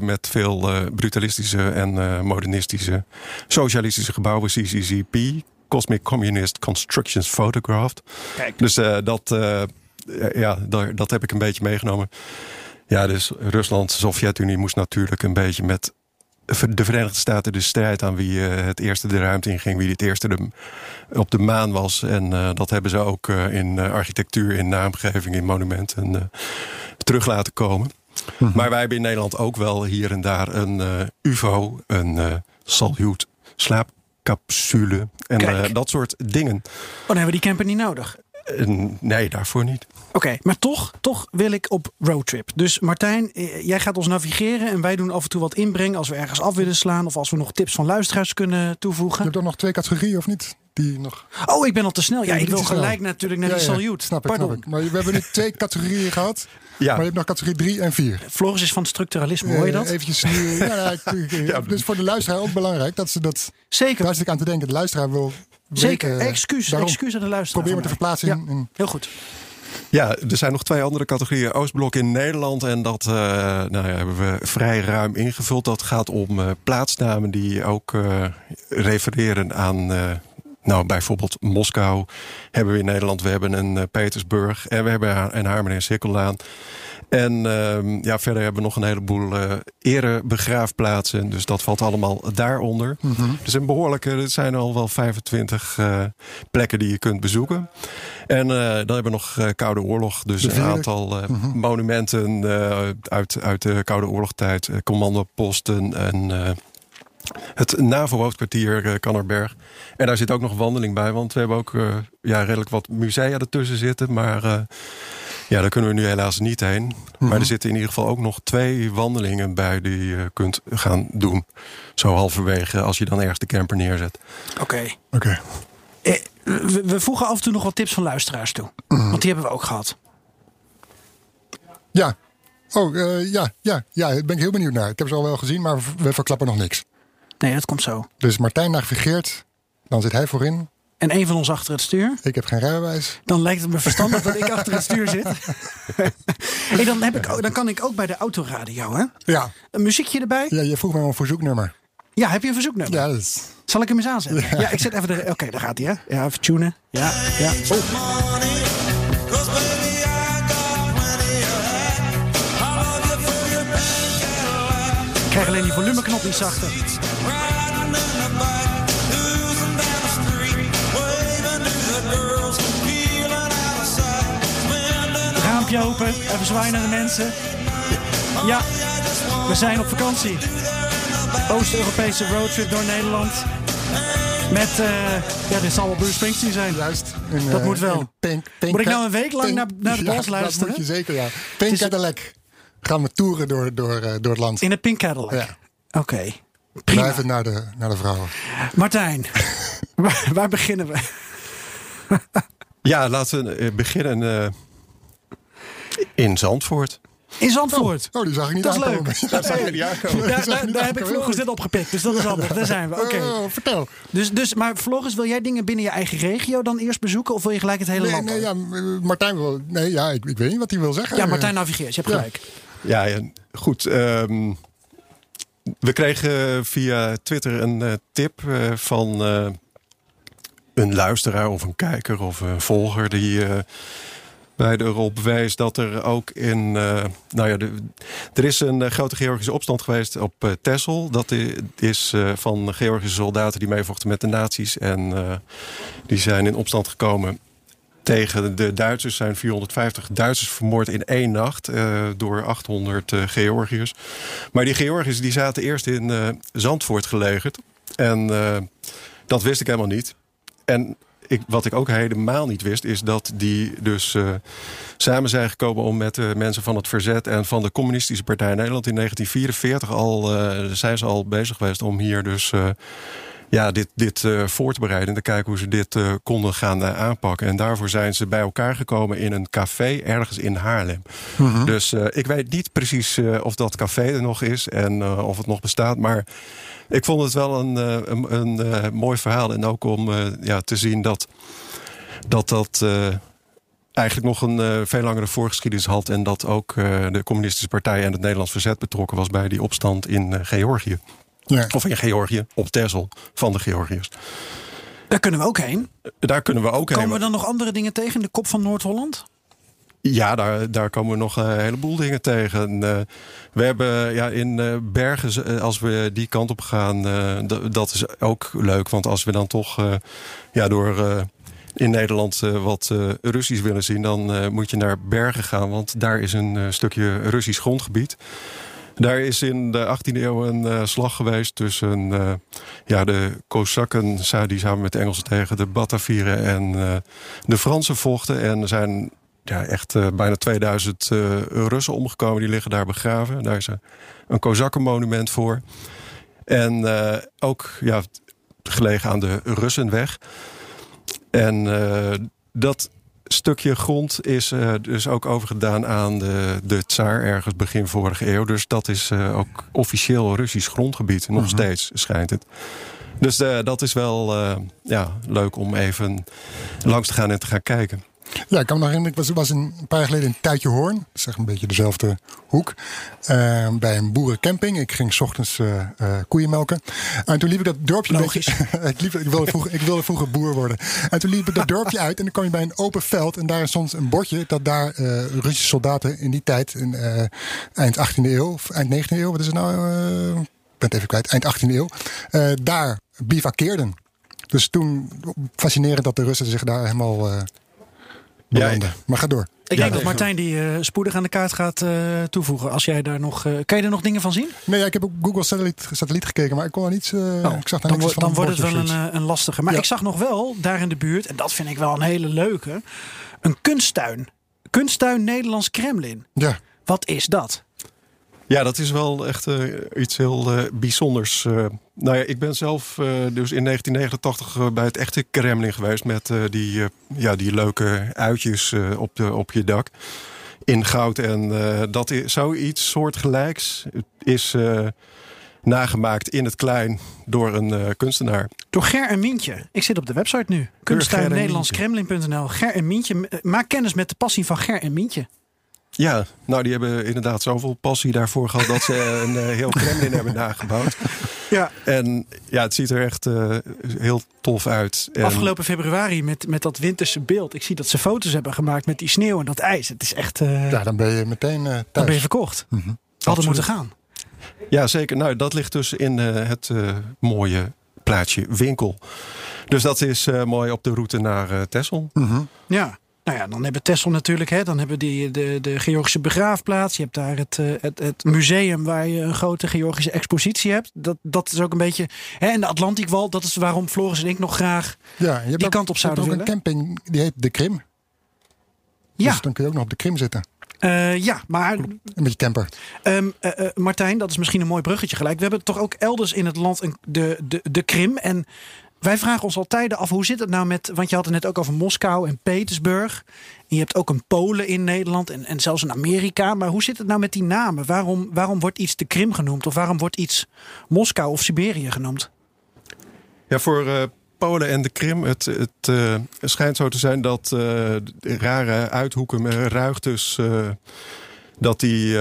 met veel brutalistische en modernistische socialistische gebouwen, CCCP. Cosmic Communist Constructions Photographed. Kijk. Dus uh, dat, uh, ja, daar, dat heb ik een beetje meegenomen. Ja, dus Rusland, Sovjet-Unie moest natuurlijk een beetje met de Verenigde Staten de strijd aan wie uh, het eerste de ruimte inging, wie het eerste de, op de maan was. En dat hebben ze ook in architectuur, in naamgeving, in monumenten terug laten komen. Mhm. Maar wij hebben in Nederland ook wel hier en daar een UFO, een Salyut slaap capsule en uh, dat soort dingen. Oh, dan hebben we die camper niet nodig. Uh, nee, daarvoor niet. Oké, okay, maar toch, toch wil ik op roadtrip. Dus Martijn, jij gaat ons navigeren en wij doen af en toe wat inbrengen als we ergens af willen slaan of als we nog tips van luisteraars kunnen toevoegen. Je hebt toch nog twee categorieën of niet? Die nog... Oh, ik ben al te snel. Ja, ja ik wil gelijk snel. natuurlijk naar ja, die salute. Snap ik, Pardon. snap ik. Maar we hebben nu twee categorieën gehad. Ja. Maar je hebt nog categorie 3 en 4. Floris is van structuralisme, hoor je dat? Eventjes nu, ja, ja, dus voor de luisteraar ook belangrijk dat ze dat. Zeker. Daar zit ik aan te denken. De luisteraar wil. Zeker. Weten, excuus, excuus aan de luisteraar. Probeer me te verplaatsen. In, in... Heel goed. Ja, er zijn nog twee andere categorieën. Oostblok in Nederland. En dat uh, nou ja, hebben we vrij ruim ingevuld. Dat gaat om uh, plaatsnamen die ook uh, refereren aan nou, bijvoorbeeld Moskou hebben we in Nederland. We hebben een uh, Petersburg. En we hebben een Harmen en Sikkelaan. En uh, ja, verder hebben we nog een heleboel uh, erebegraafplaatsen. Dus dat valt allemaal daaronder. Mm -hmm. Dus een behoorlijke, er zijn al wel 25 uh, plekken die je kunt bezoeken. En dan hebben we nog Koude Oorlog. Dus een aantal mm -hmm. monumenten uit, uit de Koude Oorlogtijd. commandoposten en het NAVO-hoofdkwartier uh, Kannerberg. En daar zit ook nog wandeling bij, want we hebben ook uh, ja, redelijk wat musea ertussen zitten. Maar uh, ja, daar kunnen we nu helaas niet heen. Mm -hmm. Maar er zitten in ieder geval ook nog twee wandelingen bij die je kunt gaan doen. Zo halverwege als je dan ergens de camper neerzet. Oké. Okay. Okay. We, we, voegen af en toe nog wat tips van luisteraars toe. Mm -hmm. Want die hebben we ook gehad. Ja. Oh, ja, ja, ja, daar ben ik heel benieuwd naar. Ik heb ze al wel gezien, maar we verklappen nog niks. Nee, dat komt zo. Dus Martijn navigeert, dan zit hij voorin. En een van ons achter het stuur. Ik heb geen rijbewijs. Dan lijkt het me verstandig dat ik achter het stuur zit. hey, dan, heb ik, dan kan ik ook bij de autoradio, hè? Ja. Een muziekje erbij. Ja, je vroeg me een verzoeknummer. Ja, heb je een verzoeknummer? Ja, dat is... Zal ik hem eens aanzetten? Ja, ja ik zet even de... Oké, okay, daar gaat hij, hè? Ja, even tunen. Ja, ja. Oh. Krijg alleen die volumeknop niet zachter. Raampje open, even zwaaien naar de mensen. Ja, we zijn op vakantie. Oost-Europese roadtrip door Nederland. Met, uh, ja, dit zal wel Bruce Springsteen zijn. Juist. dat moet wel. Pink, pink, moet ik nou een week lang naar, naar de bos luisteren? Dat moet je zeker, ja. Pink. Cadillac. Gaan we toeren door, door, uh, door het land. In het Pink Cadillac? Ja. Oké. Okay. Blijven naar de, naar de vrouwen. Martijn, waar, waar, beginnen we? ja, laten we beginnen uh, in Zandvoort. In Zandvoort. Oh, oh, die zag ik niet dat is leuk. Daar zag ik niet aankomen. Daar, daar, daar heb ik vloggers net opgepikt, dus dat is handig. Daar zijn we. Oké. Okay. Oh, vertel. Dus, dus, maar vloggers, wil jij dingen binnen je eigen regio dan eerst bezoeken? Of wil je gelijk het hele nee, land? Nee, ja, Martijn wil... Nee, ja, ik, ik, weet niet wat hij wil zeggen. Ja, Martijn navigeert. Je hebt gelijk. Ja, ja goed. Um, we kregen via Twitter een uh, tip uh, van uh, een luisteraar of een kijker of een volger die bij erop wijst dat er ook in. Nou ja, de, er is een grote Georgische opstand geweest op uh, Texel. Dat is van Georgische soldaten die meevochten met de nazi's. En die zijn in opstand gekomen tegen de Duitsers. zijn 450 Duitsers vermoord in één nacht door 800 Georgiërs. Maar die Georgiërs die zaten eerst in Zandvoort gelegerd. En dat wist ik helemaal niet. En ik, wat ik ook helemaal niet wist, is dat die dus samen zijn gekomen om met mensen van het verzet en van de Communistische Partij Nederland in 1944 al uh, zijn ze al bezig geweest om hier dus. Ja, dit, dit uh, voor te bereiden en te kijken hoe ze dit uh, konden gaan uh, aanpakken. En daarvoor zijn ze bij elkaar gekomen in een café ergens in Haarlem. -hmm. Dus ik weet niet precies of dat café er nog is en of het nog bestaat. Maar ik vond het wel een, een, een, een mooi verhaal. En ook om ja, te zien dat dat. dat eigenlijk nog een veel langere voorgeschiedenis had. En dat ook de Communistische Partij en het Nederlands Verzet betrokken was bij die opstand in Georgië. Ja. Of in Georgië, op Texel van de Georgiërs. Daar kunnen we ook heen. Daar kunnen we ook komen heen. Komen we dan nog andere dingen tegen in de kop van Noord-Holland? Ja, daar, daar komen we nog een heleboel dingen tegen. Uh, we hebben ja, in uh, Bergen, als we die kant op gaan, uh, dat is ook leuk. Want als we dan toch ja, door in Nederland wat Russisch willen zien, dan moet je naar Bergen gaan. Want daar is een stukje Russisch grondgebied. Daar is in de 18e eeuw een uh, slag geweest tussen uh, ja, de Kozakken, die samen met de Engelsen tegen de Batavieren en uh, de Fransen vochten. En er zijn ja, echt bijna 2000 Russen omgekomen, die liggen daar begraven. Daar is een Kozakkenmonument voor. En ook ja, gelegen aan de Russenweg. En dat stukje grond is uh, dus ook overgedaan aan de, de tsaar ergens begin vorige eeuw. Dus dat is uh, ook officieel Russisch grondgebied. Nog -hmm. steeds schijnt het. Dus uh, dat is wel ja, leuk om even langs te gaan en te gaan kijken. Ja, ik kan me nog herinneren, ik was, was een paar jaar geleden in Tuitje Hoorn. Dat is echt een beetje dezelfde hoek. Uh, bij een boerencamping. Ik ging s ochtends uh, uh, koeien melken. En toen liep ik dat dorpje... Logisch. ik, liep, ik, wilde vroeger, ik wilde vroeger boer worden. En toen liep ik dat dorpje uit en dan kwam je bij een open veld. En daar stond een bordje dat daar Russische soldaten in die tijd... In, eind 18e eeuw, of eind 19e eeuw, wat is het nou? ik ben het even kwijt. Eind 18e eeuw. daar bivakkeerden. Dus toen fascinerend dat de Russen zich daar helemaal belanden. Ja, maar ga door. Ik denk dat Martijn die uh, spoedig aan de kaart gaat uh, toevoegen. Als jij daar nog. Uh, kan je er nog dingen van zien? Nee, ja, ik heb op Google Satelliet, satelliet gekeken, maar ik kon er niets. Oh, ik zag daar dan niks van. Dan wordt het wel een, een lastige. Maar ja. ik zag nog wel daar in de buurt, en dat vind ik wel een hele leuke, een kunsttuin. Kunsttuin Nederlands Kremlin. Ja. Wat is dat? Ja, dat is wel echt uh, iets heel uh, bijzonders. Uh, nou ja, ik ben zelf dus in 1989 bij het echte Kremlin geweest... met die, ja, die leuke uitjes op, de, op je dak in goud. En dat is zoiets soortgelijks is nagemaakt in het klein door een kunstenaar. Door Ger en Mientje. Ik zit op de website nu. Kunsttuin Nederlandskremlin.nl. Ger en Mientje. Maak kennis met de passie van Ger en Mientje. Ja, nou die hebben inderdaad zoveel passie daarvoor gehad dat ze een uh, heel Kremlin hebben nagebouwd. Ja. En ja, het ziet er echt uh, heel tof uit. En... Afgelopen februari met, met dat winterse beeld. Ik zie dat ze foto's hebben gemaakt met die sneeuw en dat ijs. Het is echt. Uh... Ja, dan ben je meteen thuis. Dan ben je verkocht. Mm -hmm. Hadden moeten gaan. Ja, zeker. Nou, dat ligt dus in het mooie plaatsje Winkel. Dus dat is mooi op de route naar Texel. Mm -hmm. Ja. Nou ja, dan hebben Tessel natuurlijk, hè, dan hebben die de, de Georgische begraafplaats. Je hebt daar het, eh, het, het museum waar je een grote Georgische expositie hebt. Dat, dat is ook een beetje. Hè, en de Atlantiekwal, dat is waarom Floris en ik nog graag Ja, je hebt die ook- kant op je hebt zouden ook willen. een camping, die heet de Krim. Ja, Dus dan kun je ook nog op de Krim zitten. eh, ja, maar Een beetje camper. Ehm, eh, eh, Martijn, dat is misschien een mooi bruggetje gelijk. We hebben toch ook elders in het land een, de, de, de Krim. En wij vragen ons al tijden af, hoe zit het nou met... Want je had het net ook over Moskou en Petersburg. Je hebt ook een Polen in Nederland en, en zelfs in Amerika. Maar hoe zit het nou met die namen? Waarom, waarom wordt iets de Krim genoemd? Of waarom wordt iets Moskou of Siberië genoemd? Ja, voor eh, Polen en de Krim, het, het eh, schijnt zo te zijn dat eh, rare uithoeken ruigtes, dat die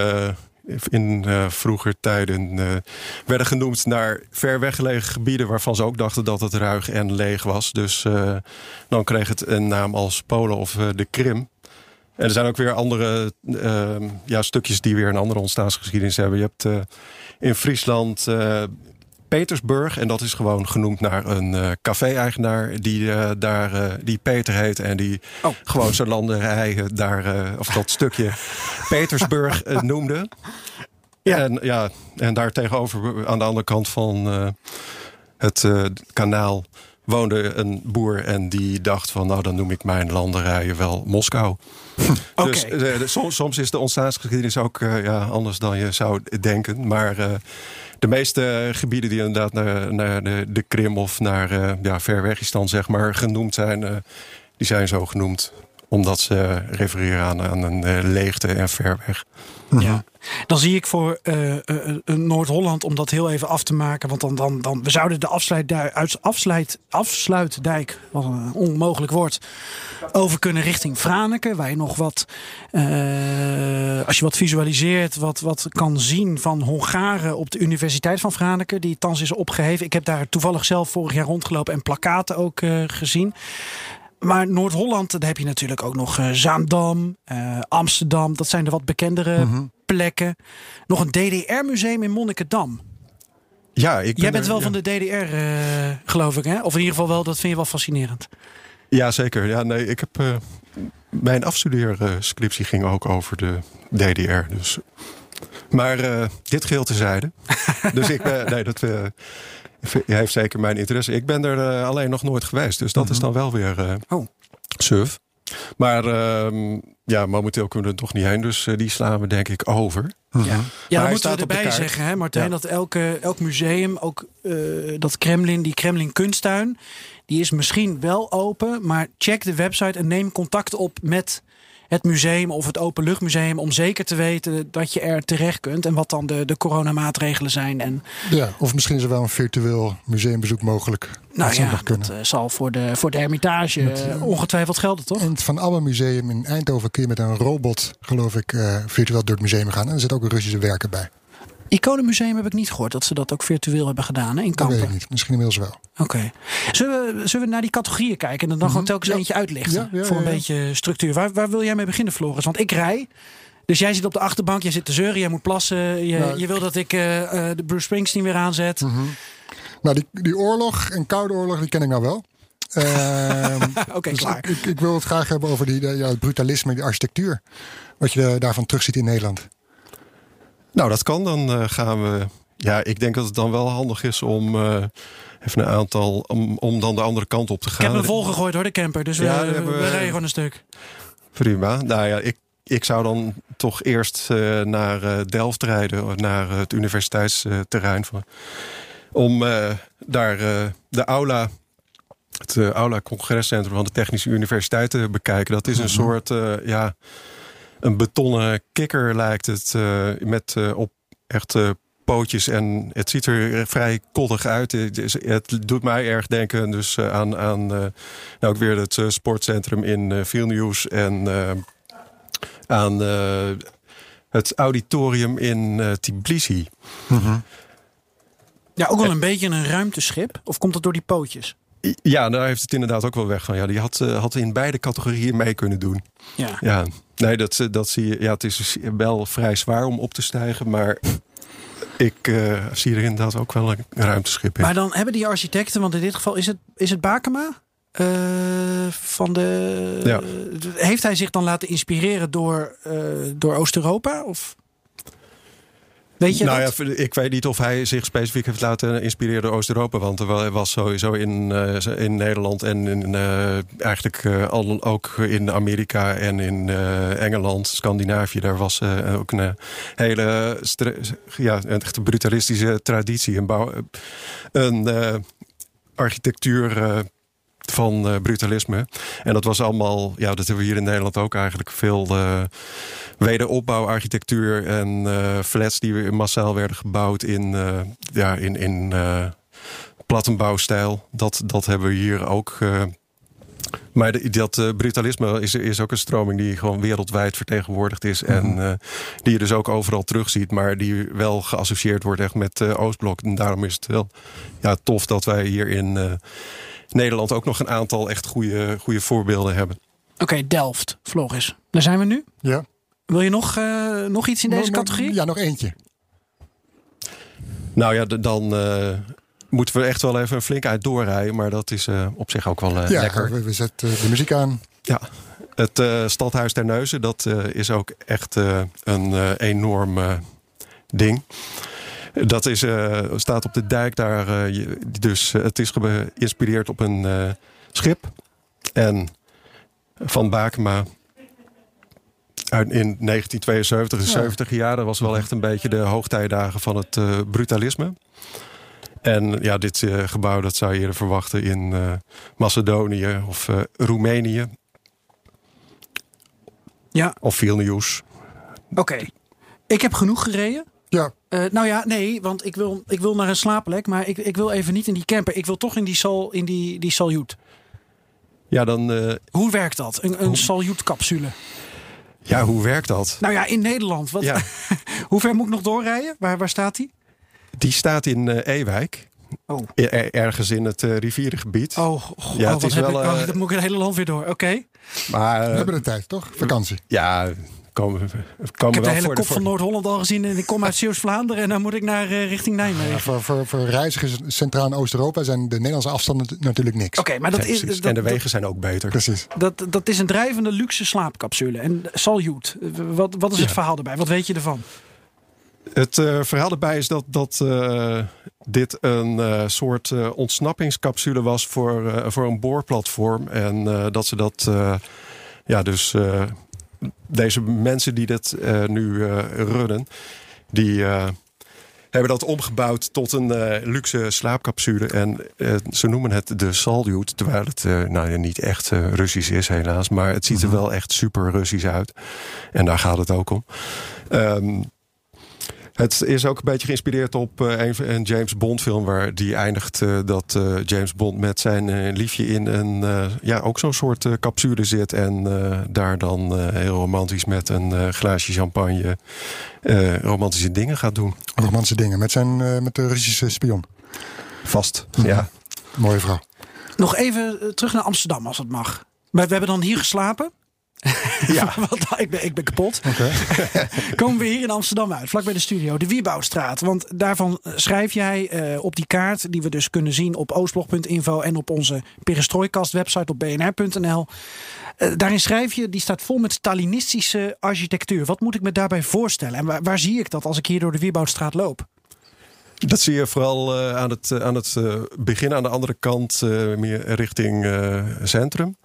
in eh, vroeger tijden eh, werden genoemd naar ver weggelegen gebieden waarvan ze ook dachten dat het ruig en leeg was. Dus eh, dan kreeg het een naam als Polen of de Krim. En er zijn ook weer andere ja, stukjes die weer een andere ontstaansgeschiedenis hebben. Je hebt in Friesland Petersburg. En dat is gewoon genoemd naar een eh, café-eigenaar die eh, daar eh, die Peter heet. En die Oh. gewoon zijn landerij daar, of dat stukje Petersburg noemde. Ja. En, ja, en daar tegenover aan de andere kant van het kanaal woonde een boer en die dacht van nou dan noem ik mijn landerijen wel Moskou. Oké. Dus eh, de- soms, soms is de ontstaansgeschiedenis ook ja, anders dan je zou denken. Maar de meeste gebieden die inderdaad naar, naar de, de Krim of naar eh ja, Verwegistan zeg maar genoemd zijn, eh, die zijn zo genoemd omdat ze refereren aan, aan een eh, leegte en ver weg. Ja. Dan zie ik voor eh, eh, Noord-Holland, om dat heel even af te maken. Want dan, dan, dan we zouden de afsluitdijk, uit, afsluit, afsluitdijk, wat een onmogelijk woord, over kunnen richting Franeker. Waar je nog wat, eh, als je wat visualiseert, wat, wat kan zien van Hongaren op de Universiteit van Franeker. Die thans is opgeheven. Ik heb daar toevallig zelf vorig jaar rondgelopen en plakaten ook eh, gezien. Maar Noord-Holland, daar heb je natuurlijk ook nog eh, Zaandam, eh, Amsterdam. Dat zijn de wat bekendere Mhm. plekken. Nog een DDR-museum in Monnikendam. Ja, ik ben Jij bent er- wel ja. van de DDR, eh, geloof ik, hè? Of in ieder geval wel, dat vind je wel fascinerend. Ja, zeker. Ja, nee, ik heb, eh, mijn afstudeerscriptie ging ook over de DDR. Dus. Maar dit geheel tezijde. dus ik ben, nee, dat heeft zeker mijn interesse. Ik ben er eh, alleen nog nooit geweest. Dus dat is dan wel weer eh Oh. suf. Maar ehm, ja, momenteel kunnen we er toch niet heen. Dus eh, die slaan we denk ik over. Ja, hij dan moeten we erbij zeggen, hè, Martijn, Ja. dat elke, elk museum, ook eh, dat Kremlin, die Kremlin Kunsttuin, die is misschien wel open, maar check de website en neem contact op met het museum of het openluchtmuseum om zeker te weten dat je er terecht kunt en wat dan de, de coronamaatregelen zijn. En Ja, of misschien is er wel een virtueel museumbezoek mogelijk. nou ja, dat eh, zal voor de, voor de Hermitage Met, eh, ongetwijfeld gelden, toch? In het Van Abbe Museum in Eindhoven kun je met een robot, geloof ik, eh, virtueel door het museum gaan. En er zit ook een Russische werker bij. Iconenmuseum heb ik niet gehoord dat ze dat ook virtueel hebben gedaan hè, in Dat Kampen. weet ik niet. Misschien inmiddels wel. Oké. Zullen, we, zullen we naar die categorieën kijken en dan gewoon telkens eentje uitlichten? Mhm. Ja, ja, voor een beetje structuur. Waar, waar wil jij mee beginnen, Floris? Want ik rij. Dus jij zit op de achterbank, jij zit te zeuren, jij moet plassen. Je, Nou, je wil dat ik eh, eh, de Bruce Springsteen weer aanzet. Nou, die, die oorlog en koude oorlog, die ken ik nou wel. Ehm, Oké, dus klaar. ik, ik, wil het graag hebben over die, ja, het brutalisme, die architectuur. Wat je eh, daarvan terugziet in Nederland. Nou, dat kan. Dan eh, gaan we. Ja, ik denk dat het dan wel handig is om eh, even een aantal. Om, om dan de andere kant op te Ik gaan. heb hem volgegooid hoor, de camper. Dus we, Ja, we, we rijden gewoon een stuk. Prima. Nou ja, ik, ik zou dan toch eerst eh, naar Delft rijden, naar het universiteitsterrein. van- om daar de aula, het aula congrescentrum van de Technische Universiteit te bekijken. Dat is een soort, eh, ja, een betonnen kikker lijkt het, eh, met eh, op echt eh, pootjes en het ziet er vrij koddig uit. Het, is- het doet mij erg denken dus eh, aan, aan eh, nou ook weer het sportcentrum in eh Vilnius en eh, aan eh, het auditorium in eh, Tbilisi. Ja, ook wel een beetje een ruimteschip. Of komt dat door die pootjes? Ja, daar heeft het inderdaad ook wel weg van. Ja, die had, had in beide categorieën mee kunnen doen. Ja. Ja, nee, dat, eh, dat zie je. Ja, het is dus wel vrij zwaar om op te stijgen, maar ik eh, zie er inderdaad ook wel een ruimteschip in. Maar dan hebben die architecten, want in dit geval is het, is het Bakema? van de. Ja. Heeft hij zich dan laten inspireren door, door Oost-Europa? Of? Weet je nou ja, ik weet niet of hij zich specifiek heeft laten inspireren door Oost-Europa. Want er was sowieso in, uh, in Nederland en in, uh, eigenlijk uh, al, ook in Amerika en in Engeland, Scandinavië. Daar was ook een hele ja, een brutalistische traditie. Een, bouw, een architectuur van uh, brutalisme. En dat was allemaal, ja, dat hebben we hier in Nederland ook eigenlijk veel uh, wederopbouwarchitectuur en uh, flats die weer massaal werden gebouwd in, ja, in, in plattenbouwstijl. Dat, dat hebben we hier ook. maar de, dat brutalisme is, is ook een stroming die gewoon wereldwijd vertegenwoordigd is. En mhm. die je dus ook overal terugziet. Maar die wel geassocieerd wordt echt met Oostblok. En daarom is het wel ja, tof dat wij hier in Nederland ook nog een aantal echt goede, goede voorbeelden hebben. Oké, Delft, Floris. Daar zijn we nu. Ja. Wil je nog, uh, nog iets in deze categorie? Ja, nog eentje. Nou ja, dan uh, moeten we echt wel even een flink uit doorrijden. Maar dat is uh, op zich ook wel ja, lekker. We, we zetten de muziek aan. Ja, het Stadhuis ter Neuzen, dat is ook echt een enorm ding. Dat is, uh, staat op de dijk daar. Uh, dus uh, het is geïnspireerd op een schip. En van Bakema uit in 1972 en 70 jaar. Dat was wel echt een beetje de hoogtijdagen van het brutalisme. En ja, dit gebouw dat zou je eerder verwachten in Macedonië of Roemenië. Ja. Of Vilnius. Oké. Ik heb genoeg gereden. Ja. Uh, nou ja, nee, want ik wil, ik wil naar een slaapplek, maar ik, ik wil even niet in die camper. Ik wil toch in die, sal, in die, die saljut. Ja, dan. Uh, hoe werkt dat? Een, een saljut-capsule? Ja, hoe werkt dat? Nou ja, in Nederland. Wat, ja. hoe ver moet ik nog doorrijden? Waar, waar staat die? Die staat in uh, Ewijk. Oh. ergens in het uh, rivierengebied. Oh, oh ja, het is wel. Ik, oh, dan moet ik het hele land weer door. Oké. Maar we hebben de tijd, toch? Vakantie. Ja, komen, komen ik heb de hele kop van Noord-Holland al gezien en ik kom uit Zeeuws-Vlaanderen en dan moet ik naar uh, richting Nijmegen. Ja, voor, voor, voor reizigers Centraal- en Oost-Europa zijn de Nederlandse afstanden natuurlijk niks. Oké, maar dat is. Dat, en de wegen zijn ook beter. Precies. Dat, dat is een drijvende luxe slaapcapsule. En Saljut, wat, wat is het verhaal erbij? Wat weet je ervan? Het uh, verhaal erbij is dat, dat uh, dit een uh, soort ontsnappingscapsule was voor, voor een boorplatform. En dat ze dat ja, dus deze mensen die dit uh, nu uh, runnen, die uh, hebben dat omgebouwd tot een luxe slaapcapsule. En ze noemen het de Salyut, terwijl het nou, niet echt Russisch is helaas. Maar het ziet er mhm. wel echt super Russisch uit. En daar gaat het ook om. Um, het is ook een beetje geïnspireerd op uh, een, een, James Bond film... waar die eindigt uh, dat uh, James Bond met zijn liefje in een... ja, ook zo'n soort capsule zit... en daar dan heel romantisch met een glaasje champagne... romantische dingen gaat doen. Romantische dingen, met, zijn, met de Russische spion. Vast, ja. Mooie vrouw. Nog even terug naar Amsterdam, als het mag. Maar we hebben dan hier geslapen. Ja, want ik ben, ik ben kapot. Okay. Komen we hier in Amsterdam uit, vlak bij de studio, de Wiebouwstraat. Want daarvan schrijf jij uh, op die kaart, die we dus kunnen zien op oostblog.info en op onze Perestrooikast website op bnr.nl. Uh, eh, daarin schrijf je, die staat vol met Stalinistische architectuur. Wat moet ik me daarbij voorstellen? En waar, waar zie ik dat als ik hier door de Wiebouwstraat loop? Dat zie je vooral uh, aan het, aan het begin aan de andere kant, meer richting centrum.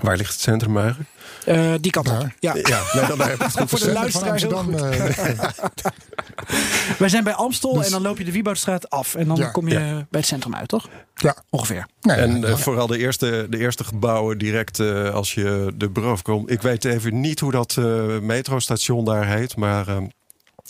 Waar ligt het centrum eigenlijk? Uh, die kant op. Ja, ja nee, dan heb het Voor de luisteraar heel uh, Wij zijn bij Amstel dus, en dan loop je de Wieboudstraat af. En dan ja, kom je ja. bij het centrum uit, toch? Ja. Ongeveer. Nee, en uh, vooral de eerste, de eerste gebouwen direct als je de brug komt. Ik weet even niet hoe dat metrostation daar heet. Maar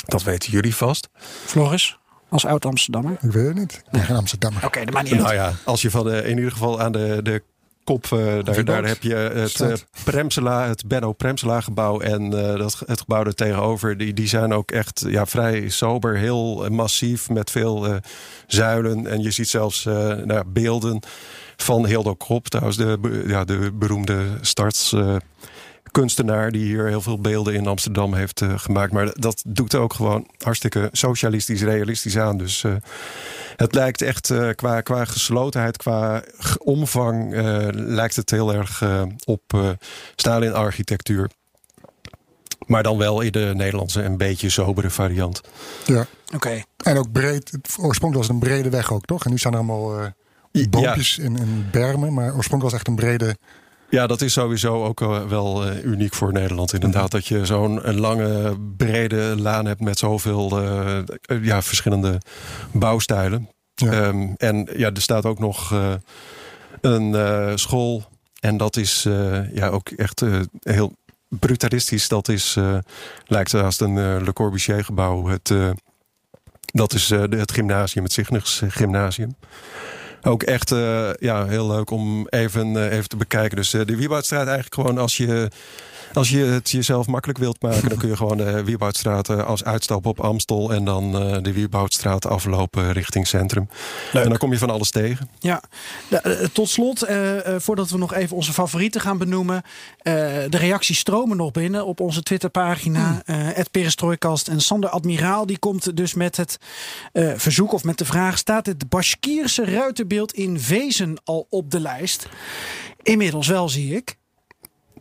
dat weten jullie vast. Floris? Als oud-Amsterdammer? Ik weet het niet. Ik ben geen Amsterdammer. Oké, okay, dat maakt niet Nou ja, als je van de, in ieder geval aan de, de kop. Uh, daar, daar, heb je het uh, Premsela, het Benno Premsela gebouw en uh, dat, het gebouw er tegenover. Die, die zijn ook echt ja, vrij sober, heel massief met veel zuilen. En je ziet zelfs nou, beelden van Hildo Krop, trouwens de, ja, de beroemde starts kunstenaar die hier heel veel beelden in Amsterdam heeft gemaakt. Maar dat doet ook gewoon hartstikke socialistisch, realistisch aan. Dus het lijkt echt qua, qua geslotenheid, qua omvang, lijkt het heel erg op Stalin-architectuur. Maar dan wel in de Nederlandse een beetje sobere variant. Ja. Oké. En ook breed. Oorspronkelijk was het een brede weg ook, toch? En nu zijn er allemaal uh, boompjes in, in, bermen. Maar oorspronkelijk was het echt een brede... Ja, dat is sowieso ook wel uh, uniek voor Nederland. Inderdaad, mhm. dat je zo'n lange, brede laan hebt met zoveel uh, ja, verschillende bouwstijlen. Um, en ja, er staat ook nog een school. En dat is ja, ook echt heel brutalistisch. Dat is, lijkt haast een Le Corbusier gebouw. Het, dat is het gymnasium, het Cygnus Gymnasium. Ook echt ja, heel leuk om even, even te bekijken. Dus de Wieboudstraat eigenlijk gewoon als je als je het jezelf makkelijk wilt maken, dan kun je gewoon de Wieboudstraat eh, als uitstap op Amstel en dan de Wieboudstraat aflopen richting centrum. En dan kom je van alles tegen. Ja, eh, tot slot, voordat we nog even onze favorieten gaan benoemen. de reacties stromen nog binnen op onze Twitterpagina. Hmm. Ed en Sander Admiraal. Die komt dus met het verzoek of met de vraag: staat het Bashkierse ruitenbeeld in Vezen al op de lijst? Inmiddels wel, zie ik.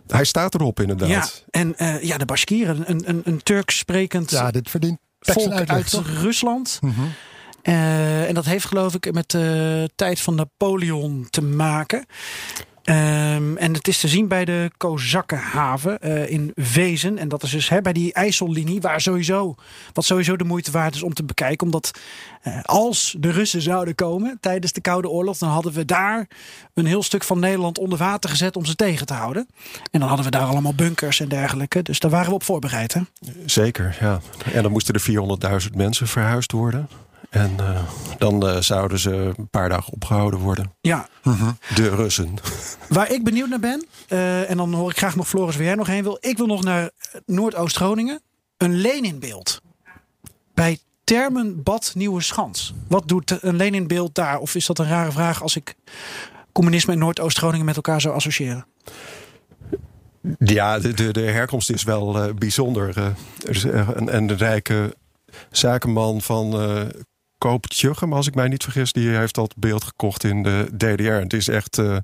Hij staat erop inderdaad. Ja, en uh, ja, de Bashkieren, een, een, een Turks sprekend ja, dit verdient volk uit Rusland. Mm -hmm. uh, en dat heeft geloof ik met de tijd van Napoleon te maken. Um, en het is te zien bij de Kozakkenhaven uh, in Vezen. En dat is dus bij die IJssellinie, waar sowieso, wat sowieso de moeite waard is om te bekijken. Omdat uh, als de Russen zouden komen tijdens de Koude Oorlog, dan hadden we daar een heel stuk van Nederland onder water gezet om ze tegen te houden. En dan hadden we daar allemaal bunkers en dergelijke. Dus daar waren we op voorbereid. Hè? Zeker, ja. En dan moesten er 400.000 mensen verhuisd worden. En uh, dan uh, zouden ze een paar dagen opgehouden worden. Ja. Mhm. De Russen. Waar ik benieuwd naar ben, uh, en dan hoor ik graag nog Floris waar jij nog heen wil. Ik wil nog naar Noordoost-Groningen. Een Leninbeeld. Bij Termenbad Nieuwe Schans. Wat doet een Leninbeeld daar? Of is dat een rare vraag als ik communisme en Noordoost-Groningen met elkaar zou associëren? Ja, de, de, de herkomst is wel uh, bijzonder. Uh, er is een, een rijke zakenman van uh, Koop Tjuchem, als ik mij niet vergis, die heeft dat beeld gekocht in de DDR. Het is echt uh,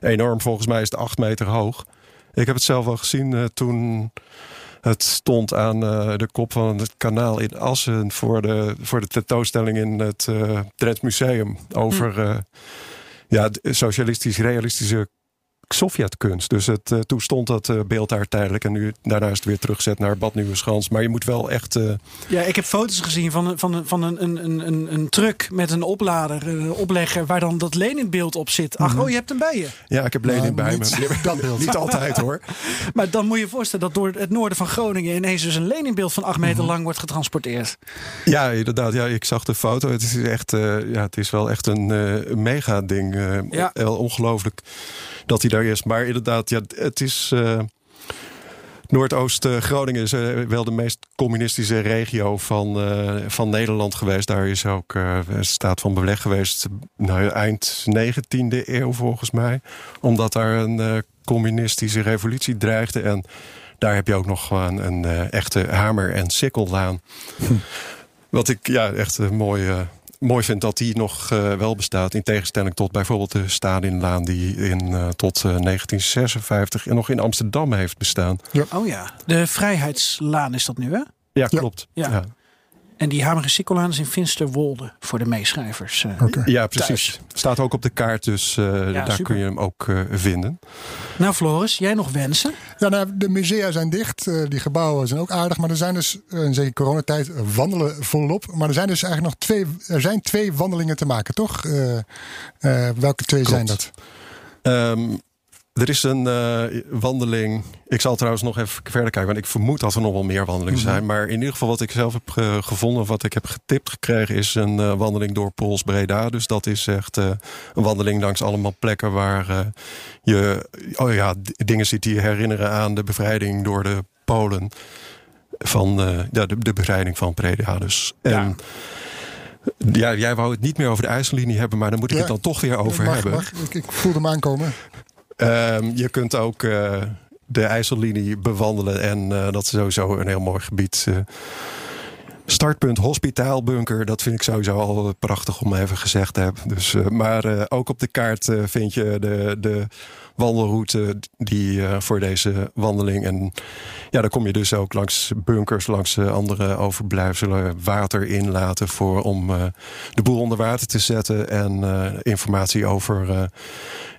enorm. Volgens mij is het acht meter hoog. Ik heb het zelf al gezien uh, toen het stond aan uh, de kop van het kanaal in Assen voor de, voor de tentoonstelling in het Drents Museum over hm. ja, socialistisch-realistische Sovjetkunst. Dus het, uh, toen stond dat uh, beeld daar tijdelijk. En nu daarna is het weer teruggezet naar Bad Nieuweschans. Maar je moet wel echt... Uh... Ja, ik heb foto's gezien van, van, van een, een, een, een truck met een oplader, een oplegger... waar dan dat Lenin-beeld op zit. Ach, mm oh, je hebt hem bij je. Ja, ik heb Lenin bij me. Dat beeld. niet altijd hoor. maar dan moet je je voorstellen dat door het noorden van Groningen... ineens dus een Lenin-beeld van acht meter mhm. lang wordt getransporteerd. Ja, inderdaad. Ja, ik zag de foto. Het is, echt, ja, het is wel echt een mega-ding. ja. Ongelooflijk dat hij daar is. Maar inderdaad, ja, het is. Uh, Noordoost-Groningen is uh, wel de meest communistische regio van, uh, van Nederland geweest. Daar is ook een staat van beleg geweest. Nou, eind 19e eeuw volgens mij. Omdat daar een communistische revolutie dreigde. En daar heb je ook nog gewoon een echte hamer- en sikkellaan. Hm. Wat ik ja, echt een mooie mooi vind dat die nog uh, wel bestaat. In tegenstelling tot bijvoorbeeld de Stadinlaan die in, uh, tot uh, 1956 nog in Amsterdam heeft bestaan. Ja. Oh ja, de Vrijheidslaan is dat nu hè? Ja, klopt. Ja. ja. En die Hamerige Sikkelaan is in Finsterwolde voor de meeschrijvers. Uh, Ja, precies. Staat ook op de kaart, dus uh, daar kun je hem ook uh, vinden. Nou, Floris, jij nog wensen? Ja, nou, de musea zijn dicht. die gebouwen zijn ook aardig. Maar er zijn dus, in zeker coronatijd, wandelen volop. Maar er zijn dus eigenlijk nog twee, er zijn twee wandelingen te maken, toch? welke twee zijn dat? Um, er is een uh, wandeling. Ik zal trouwens nog even verder kijken, want ik vermoed dat er nog wel meer wandelingen mhm. zijn. Maar in ieder geval wat ik zelf heb uh, gevonden, wat ik heb getipt gekregen, is een uh, wandeling door Pools Breda. Dus dat is echt een wandeling langs allemaal plekken waar je oh ja, dingen ziet die je herinneren aan de bevrijding door de Polen. Van ja, de, de bevrijding van Breda. Dus. En, ja. jij wou het niet meer over de IJssellinie hebben, maar daar moet ik het dan toch weer over hebben. Ik, ik voelde hem aankomen. Um, je kunt ook uh, de IJssellinie bewandelen. En dat is sowieso een heel mooi gebied. Startpunt hospitaalbunker, dat vind ik sowieso al prachtig om even gezegd te hebben. Dus, maar ook op de kaart vind je de, de wandelroute die voor deze wandeling. En ja, dan kom je dus ook langs bunkers, langs andere overblijfselen water inlaten voor om de boel onder water te zetten en informatie over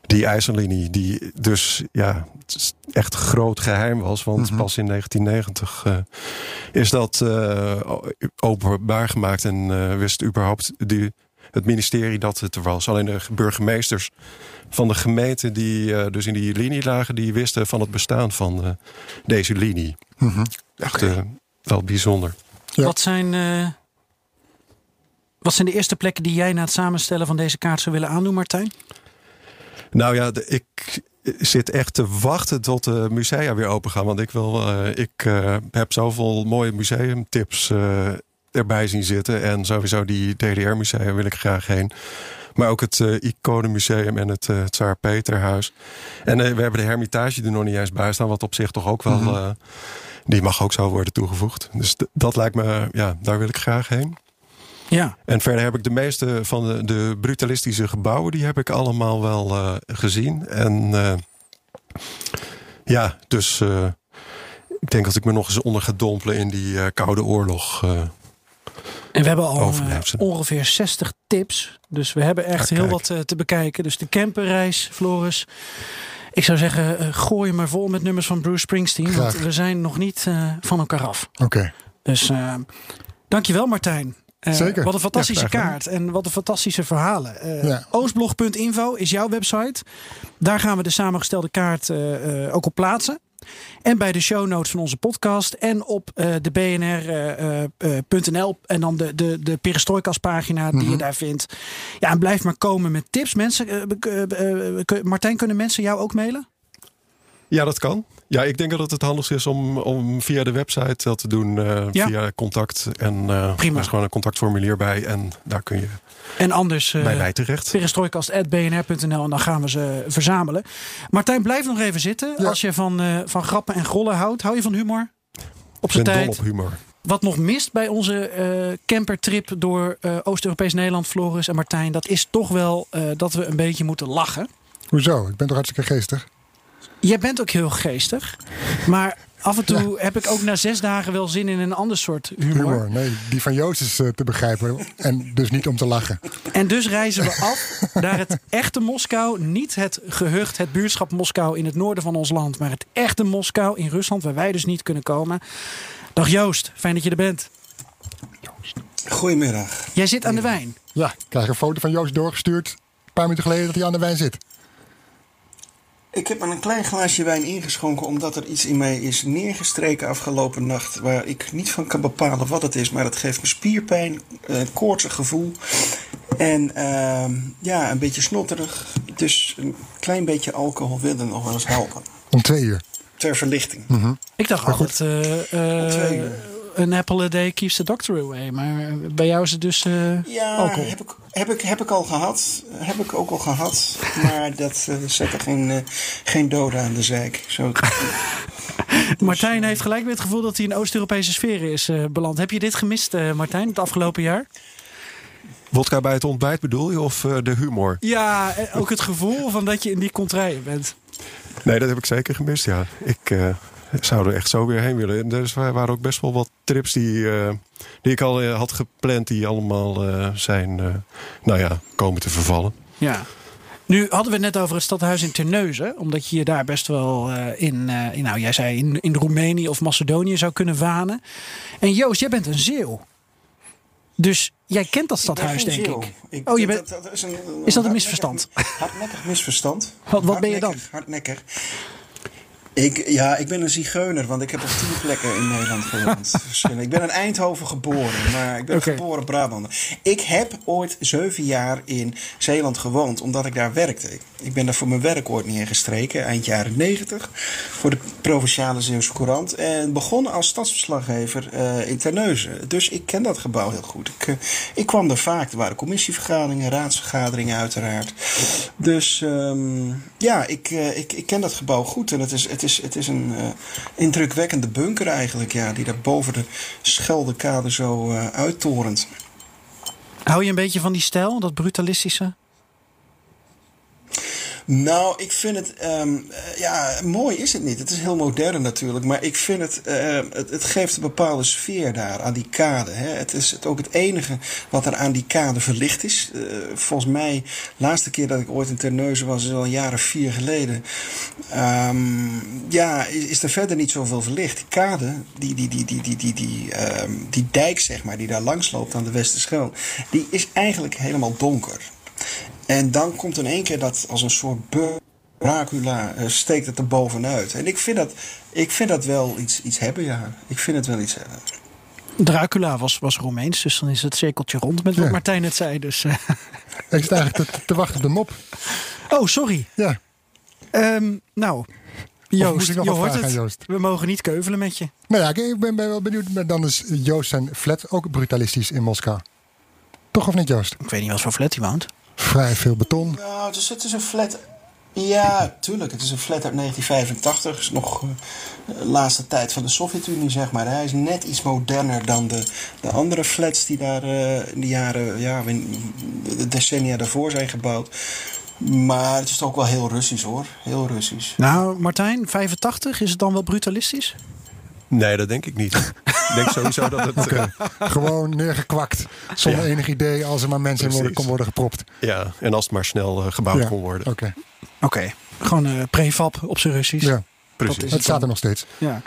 die ijzerlinie, die dus ja, echt groot geheim was. Want mhm. pas in 1990 uh, eh, is dat uh, openbaar gemaakt. En uh, wist überhaupt die, het ministerie dat het er was. Alleen de burgemeesters van de gemeente die dus in die linie lagen... die wisten van het bestaan van deze linie. Mm Echt wel bijzonder. Wat zijn... Wat zijn de eerste plekken die jij na het samenstellen van deze kaart zou willen aandoen, Martijn? Nou ja, ik zit echt te wachten tot de musea weer open gaan. Want ik, wil, uh, ik uh, heb zoveel mooie museumtips uh, erbij zien zitten. En sowieso die DDR-musea wil ik graag heen. Maar ook het uh, Iconenmuseum en het uh, Tsaar Peterhuis. En we hebben de Hermitage er nog niet eens bij staan. Wat op zich toch ook wel... Mm die mag ook zo worden toegevoegd. Dus dat lijkt me... Ja, daar wil ik graag heen. Ja. En verder heb ik de meeste van de, de brutalistische gebouwen, die heb ik allemaal wel uh, gezien. En uh, ja, dus uh, ik denk dat ik me nog eens onder ga dompelen in die Koude Oorlog. en we hebben al ongeveer 60 tips. Dus we hebben echt heel wat te bekijken. Dus de camperreis, Floris. Ik zou zeggen, gooi je maar vol met nummers van Bruce Springsteen. Want we zijn nog niet van elkaar af. Oké. Dus dankjewel Martijn. Uh, Zeker. Wat een fantastische kaart en wat een fantastische verhalen. Uh, Oostblog.info is jouw website. Daar gaan we de samengestelde kaart uh, ook op plaatsen. En bij de show notes van onze podcast. En op de bnr.nl. en dan de, de, de Perestroikas pagina die je mhm. daar vindt. Ja, en blijf maar komen met tips. Mensen, Martijn, kunnen mensen jou ook mailen? Ja, dat kan. Ja, ik denk dat het handig is om, om via de website dat te doen. Uh, Via contact. En uh, Prima. er is gewoon een contactformulier bij. En daar kun je en anders uh, bij mij terecht. Perestroikast.bnr.nl en dan gaan we ze verzamelen. Martijn, blijf nog even zitten. Als je van, van grappen en grollen houdt. Hou je van humor? Op zijn tijd. op humor. Wat nog mist bij onze uh, campertrip door Oost-Europees Nederland, Floris en Martijn, dat is toch wel dat we een beetje moeten lachen. Hoezo? Ik ben toch hartstikke geestig? Jij bent ook heel geestig. Maar af en toe heb ik ook na zes dagen wel zin in een ander soort humor. humor. Nee, die van Joost is eh, te begrijpen. En dus niet om te lachen. En dus reizen we af naar het echte Moskou. Niet het gehucht, het buurtschap Moskou in het noorden van ons land. Maar het echte Moskou in Rusland, waar wij dus niet kunnen komen. Dag Joost, fijn dat je er bent. Goedemiddag. Jij zit aan de wijn. Ja, ik krijg een foto van Joost doorgestuurd. Een paar minuten geleden dat hij aan de wijn zit. Ik heb een klein glaasje wijn ingeschonken omdat er iets in mij is neergestreken afgelopen nacht. Waar ik niet van kan bepalen wat het is, maar het geeft me spierpijn, een koortsig gevoel. En uh, ja, een beetje snotterig. Dus een klein beetje alcohol wil er nog wel eens helpen. Om twee uur? Ter verlichting. Mm Ik dacht altijd... Uh, uh, Om twee uur een apple a day keeps the doctor away. Maar bij jou is het dus uh, ja, alcohol. Heb ik, heb, ik, heb ik al gehad. Heb ik ook al gehad. Maar dat uh, zet er geen, uh, geen doden aan de zijk. Zo Martijn heeft gelijk met het gevoel dat hij in Oost-Europese sferen is beland. Heb je dit gemist, Martijn, het afgelopen jaar? Wodka bij het ontbijt bedoel je? Of de humor? Ja, ook het gevoel van dat je in die contraien bent. Nee, dat heb ik zeker gemist, ja. Ik er echt zo weer heen willen. En dus waren ook best wel wat trips die, uh, die ik al uh, had gepland, die allemaal uh, zijn, nou ja, komen te vervallen. Ja. Nu hadden we het net over het stadhuis in Terneuzen. Omdat je je daar best wel in, in, nou jij zei in, in Roemenië of Macedonië zou kunnen wanen. En Joost, jij bent een Zeeuw. Dus jij kent dat stadhuis, denk ik. ik. Oh, je bent. Dat, dat is, een, is, dat een misverstand? Hardnekkig misverstand. Wat, wat ben je dan? Hardnekkig. Ik, ja, ik ben een zigeuner, want ik heb op tien plekken in Nederland gewoond. ik ben in Eindhoven geboren, maar ik ben okay. geboren Brabander. Ik heb ooit zeven jaar in Zeeland gewoond, omdat ik daar werkte. Ik ben daar voor mijn werk ooit neergestreken, eind jaren negentig, voor de Provinciale Zeeuwse Courant. En begonnen als stadsverslaggever uh, in Terneuzen. Dus ik ken dat gebouw heel goed. Ik, uh, ik kwam daar vaak, er waren commissievergaderingen, raadsvergaderingen uiteraard. Dus um, ja, ik, uh, ik, ik ken dat gebouw goed en het is... Het het is, het is een indrukwekkende bunker eigenlijk, ja, die daar boven de Scheldekade zo uittorent. Hou je een beetje van die stijl, dat brutalistische? Nou, ik vind het. Ehm, ja, mooi is het niet. Het is heel modern natuurlijk. Maar ik vind het. Uh, het, het, geeft een bepaalde sfeer daar aan die kade. Hè. Het is het ook het enige wat er aan die kade verlicht is. Uh, volgens mij, de laatste keer dat ik ooit in Terneuzen was, is al jaren vier geleden. Um, ja, is, er verder niet zoveel verlicht. Die kade, die, die, die, die, die, die, die, um, die dijk, zeg maar, die daar langs loopt aan de Westerschelde, die is eigenlijk helemaal donker. En dan komt in één keer dat als een soort Dracula uh, steekt het er bovenuit. En ik vind dat, ik vind dat wel iets, iets hebben, ja. Ik vind het wel iets hebben. Dracula was, was Romeins, dus dan is het cirkeltje rond met wat ja. Martijn net zei. Dus, uh. Ik sta eigenlijk te, te, wachten op de mop. Oh, sorry. Ja. Um, nou, Joost, je hoort het. Joost? We mogen niet keuvelen met je. Nou ja, ik ben, ben wel benieuwd. Dan is Joost zijn flat ook brutalistisch in Moskou. Toch of niet, Joost? Ik weet niet wat voor flat hij woont. Vrij veel beton. Nou, het is, het is een flat. Ja, tuurlijk. Het is een flat uit 1985. Het is nog uh, de laatste tijd van de Sovjet-Unie, zeg maar. Hij is net iets moderner dan de, de andere flats die daar uh, in de jaren, ja, de decennia daarvoor zijn gebouwd. Maar het is ook wel heel Russisch hoor. Heel Russisch. Nou, Martijn, 85, is het dan wel brutalistisch? Nee, dat denk ik niet. ik denk sowieso dat het... Okay. Gewoon neergekwakt. Zonder ja. enig idee als er maar mensen in worden, kon worden gepropt. Ja, en als het maar snel uh, gebouwd ja. kon worden. Oké. Okay. okay. Gewoon uh, prefab op zijn Russisch. Ja, precies. Het, het staat er nog steeds. Ja.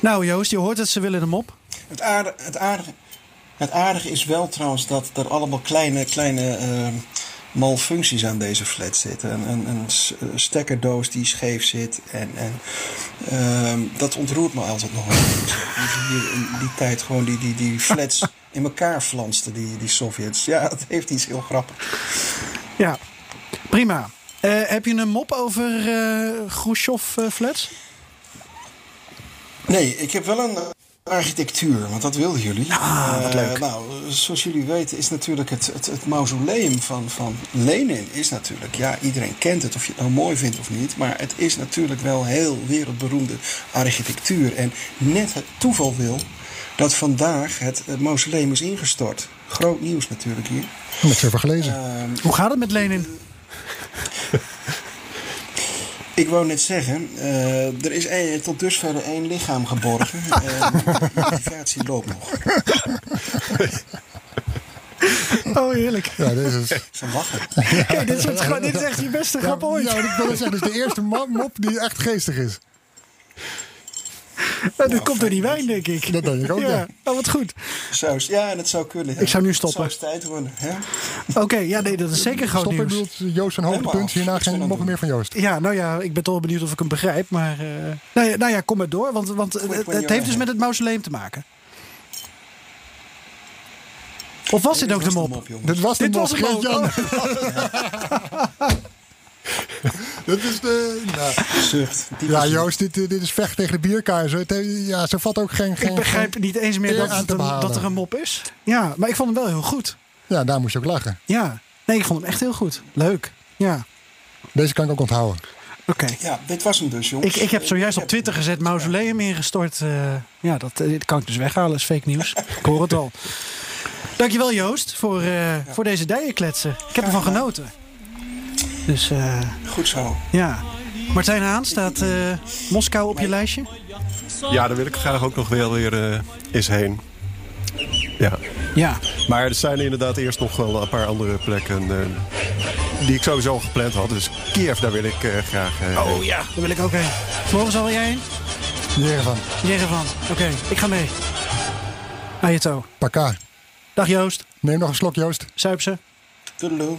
Nou Joost, je hoort het, ze willen hem op. Het aardige, het aardige, het aardige is wel trouwens dat er allemaal kleine... kleine uh, malfuncties aan deze flat zitten. Een, een, een stekkerdoos die scheef zit. En, en uh, dat ontroert me altijd nog wel. Hier in die tijd gewoon die, die, die flats in elkaar flansten, die, die Sovjets. Ja, dat heeft iets heel grappigs. Ja, prima. Uh, heb je een mop over uh, Khrushchev-flats? Nee, ik heb wel een architectuur, want dat wilden jullie. Ah, wat leuk. Uh, nou, zoals jullie weten is natuurlijk het, het, het, mausoleum van, van Lenin... is natuurlijk, ja, iedereen kent het of je het nou mooi vindt of niet... maar het is natuurlijk wel heel wereldberoemde architectuur. En net het toeval wil dat vandaag het, het mausoleum is ingestort. Groot nieuws natuurlijk hier. Met even gelezen. Uh, Hoe gaat het met Lenin? Ik wou net zeggen, uh, er is een, tot dusver één lichaam geborgen. uh, de identificatie loopt nog. Oh, heerlijk. Ja, dit is... Ze lachen. Kijk, dit, is gewoon, dit is echt je beste ja, grap ooit. Ja, ik wil zeggen, dit is de eerste mop die echt geestig is. Nou, dat nou, komt door die wijn, denk ik. Dat denk ik ook, ja. ja. Oh, wat goed. Zou, ja, en dat zou kunnen. Ik zou nu stoppen. Het zou tijd worden. Oké, okay, ja, nee, dat is zeker groot Stoppen nieuws. bedoelt Joost een hoogtepunt. Hierna geen moppen meer van Joost. Ja, nou ja, ik ben toch benieuwd of ik hem begrijp. Maar uh, nou, ja, nou ja, kom maar door. Want, want het, het heeft dus met het mausoleum te maken. Of was nee, dit ook de mop? mop dit was de dit mop, was de mop. Dat is de. Nou. Zucht. Ja, Joost, dit, dit is vecht tegen de bierkaar. Zo, ja, zo valt ook geen. geen ik begrijp niet eens meer dat, het dat er een mop is. Ja, maar ik vond hem wel heel goed. Ja, daar moest je ook lachen. Ja, nee, ik vond hem echt heel goed. Leuk. Ja. Deze kan ik ook onthouden. Oké. Okay. Ja, dit was hem dus, jongens. Ik, ik heb zojuist op Twitter gezet mausoleum ingestort. Uh, ja, dat, dat kan ik dus weghalen. is fake nieuws. ik hoor het al. Dankjewel Joost voor, uh, ja. voor deze dijenkletsen. Ik heb ervan genoten. Dus, uh, Goed zo. Ja. Martijn Haan, staat uh, Moskou op je lijstje? Ja, daar wil ik graag ook nog wel weer uh, eens heen. Ja. ja. Maar er zijn inderdaad eerst nog wel een paar andere plekken die ik sowieso gepland had. Dus Kiev, daar wil ik graag Oh ja, daar wil ik ook heen. Morgen zal jij heen? Jerevan. Jerevan, oké. Okay, ik ga mee. Ajeto. Paka. Dag Joost. Neem nog een slok Joost. Zuip ze. Toedeloe.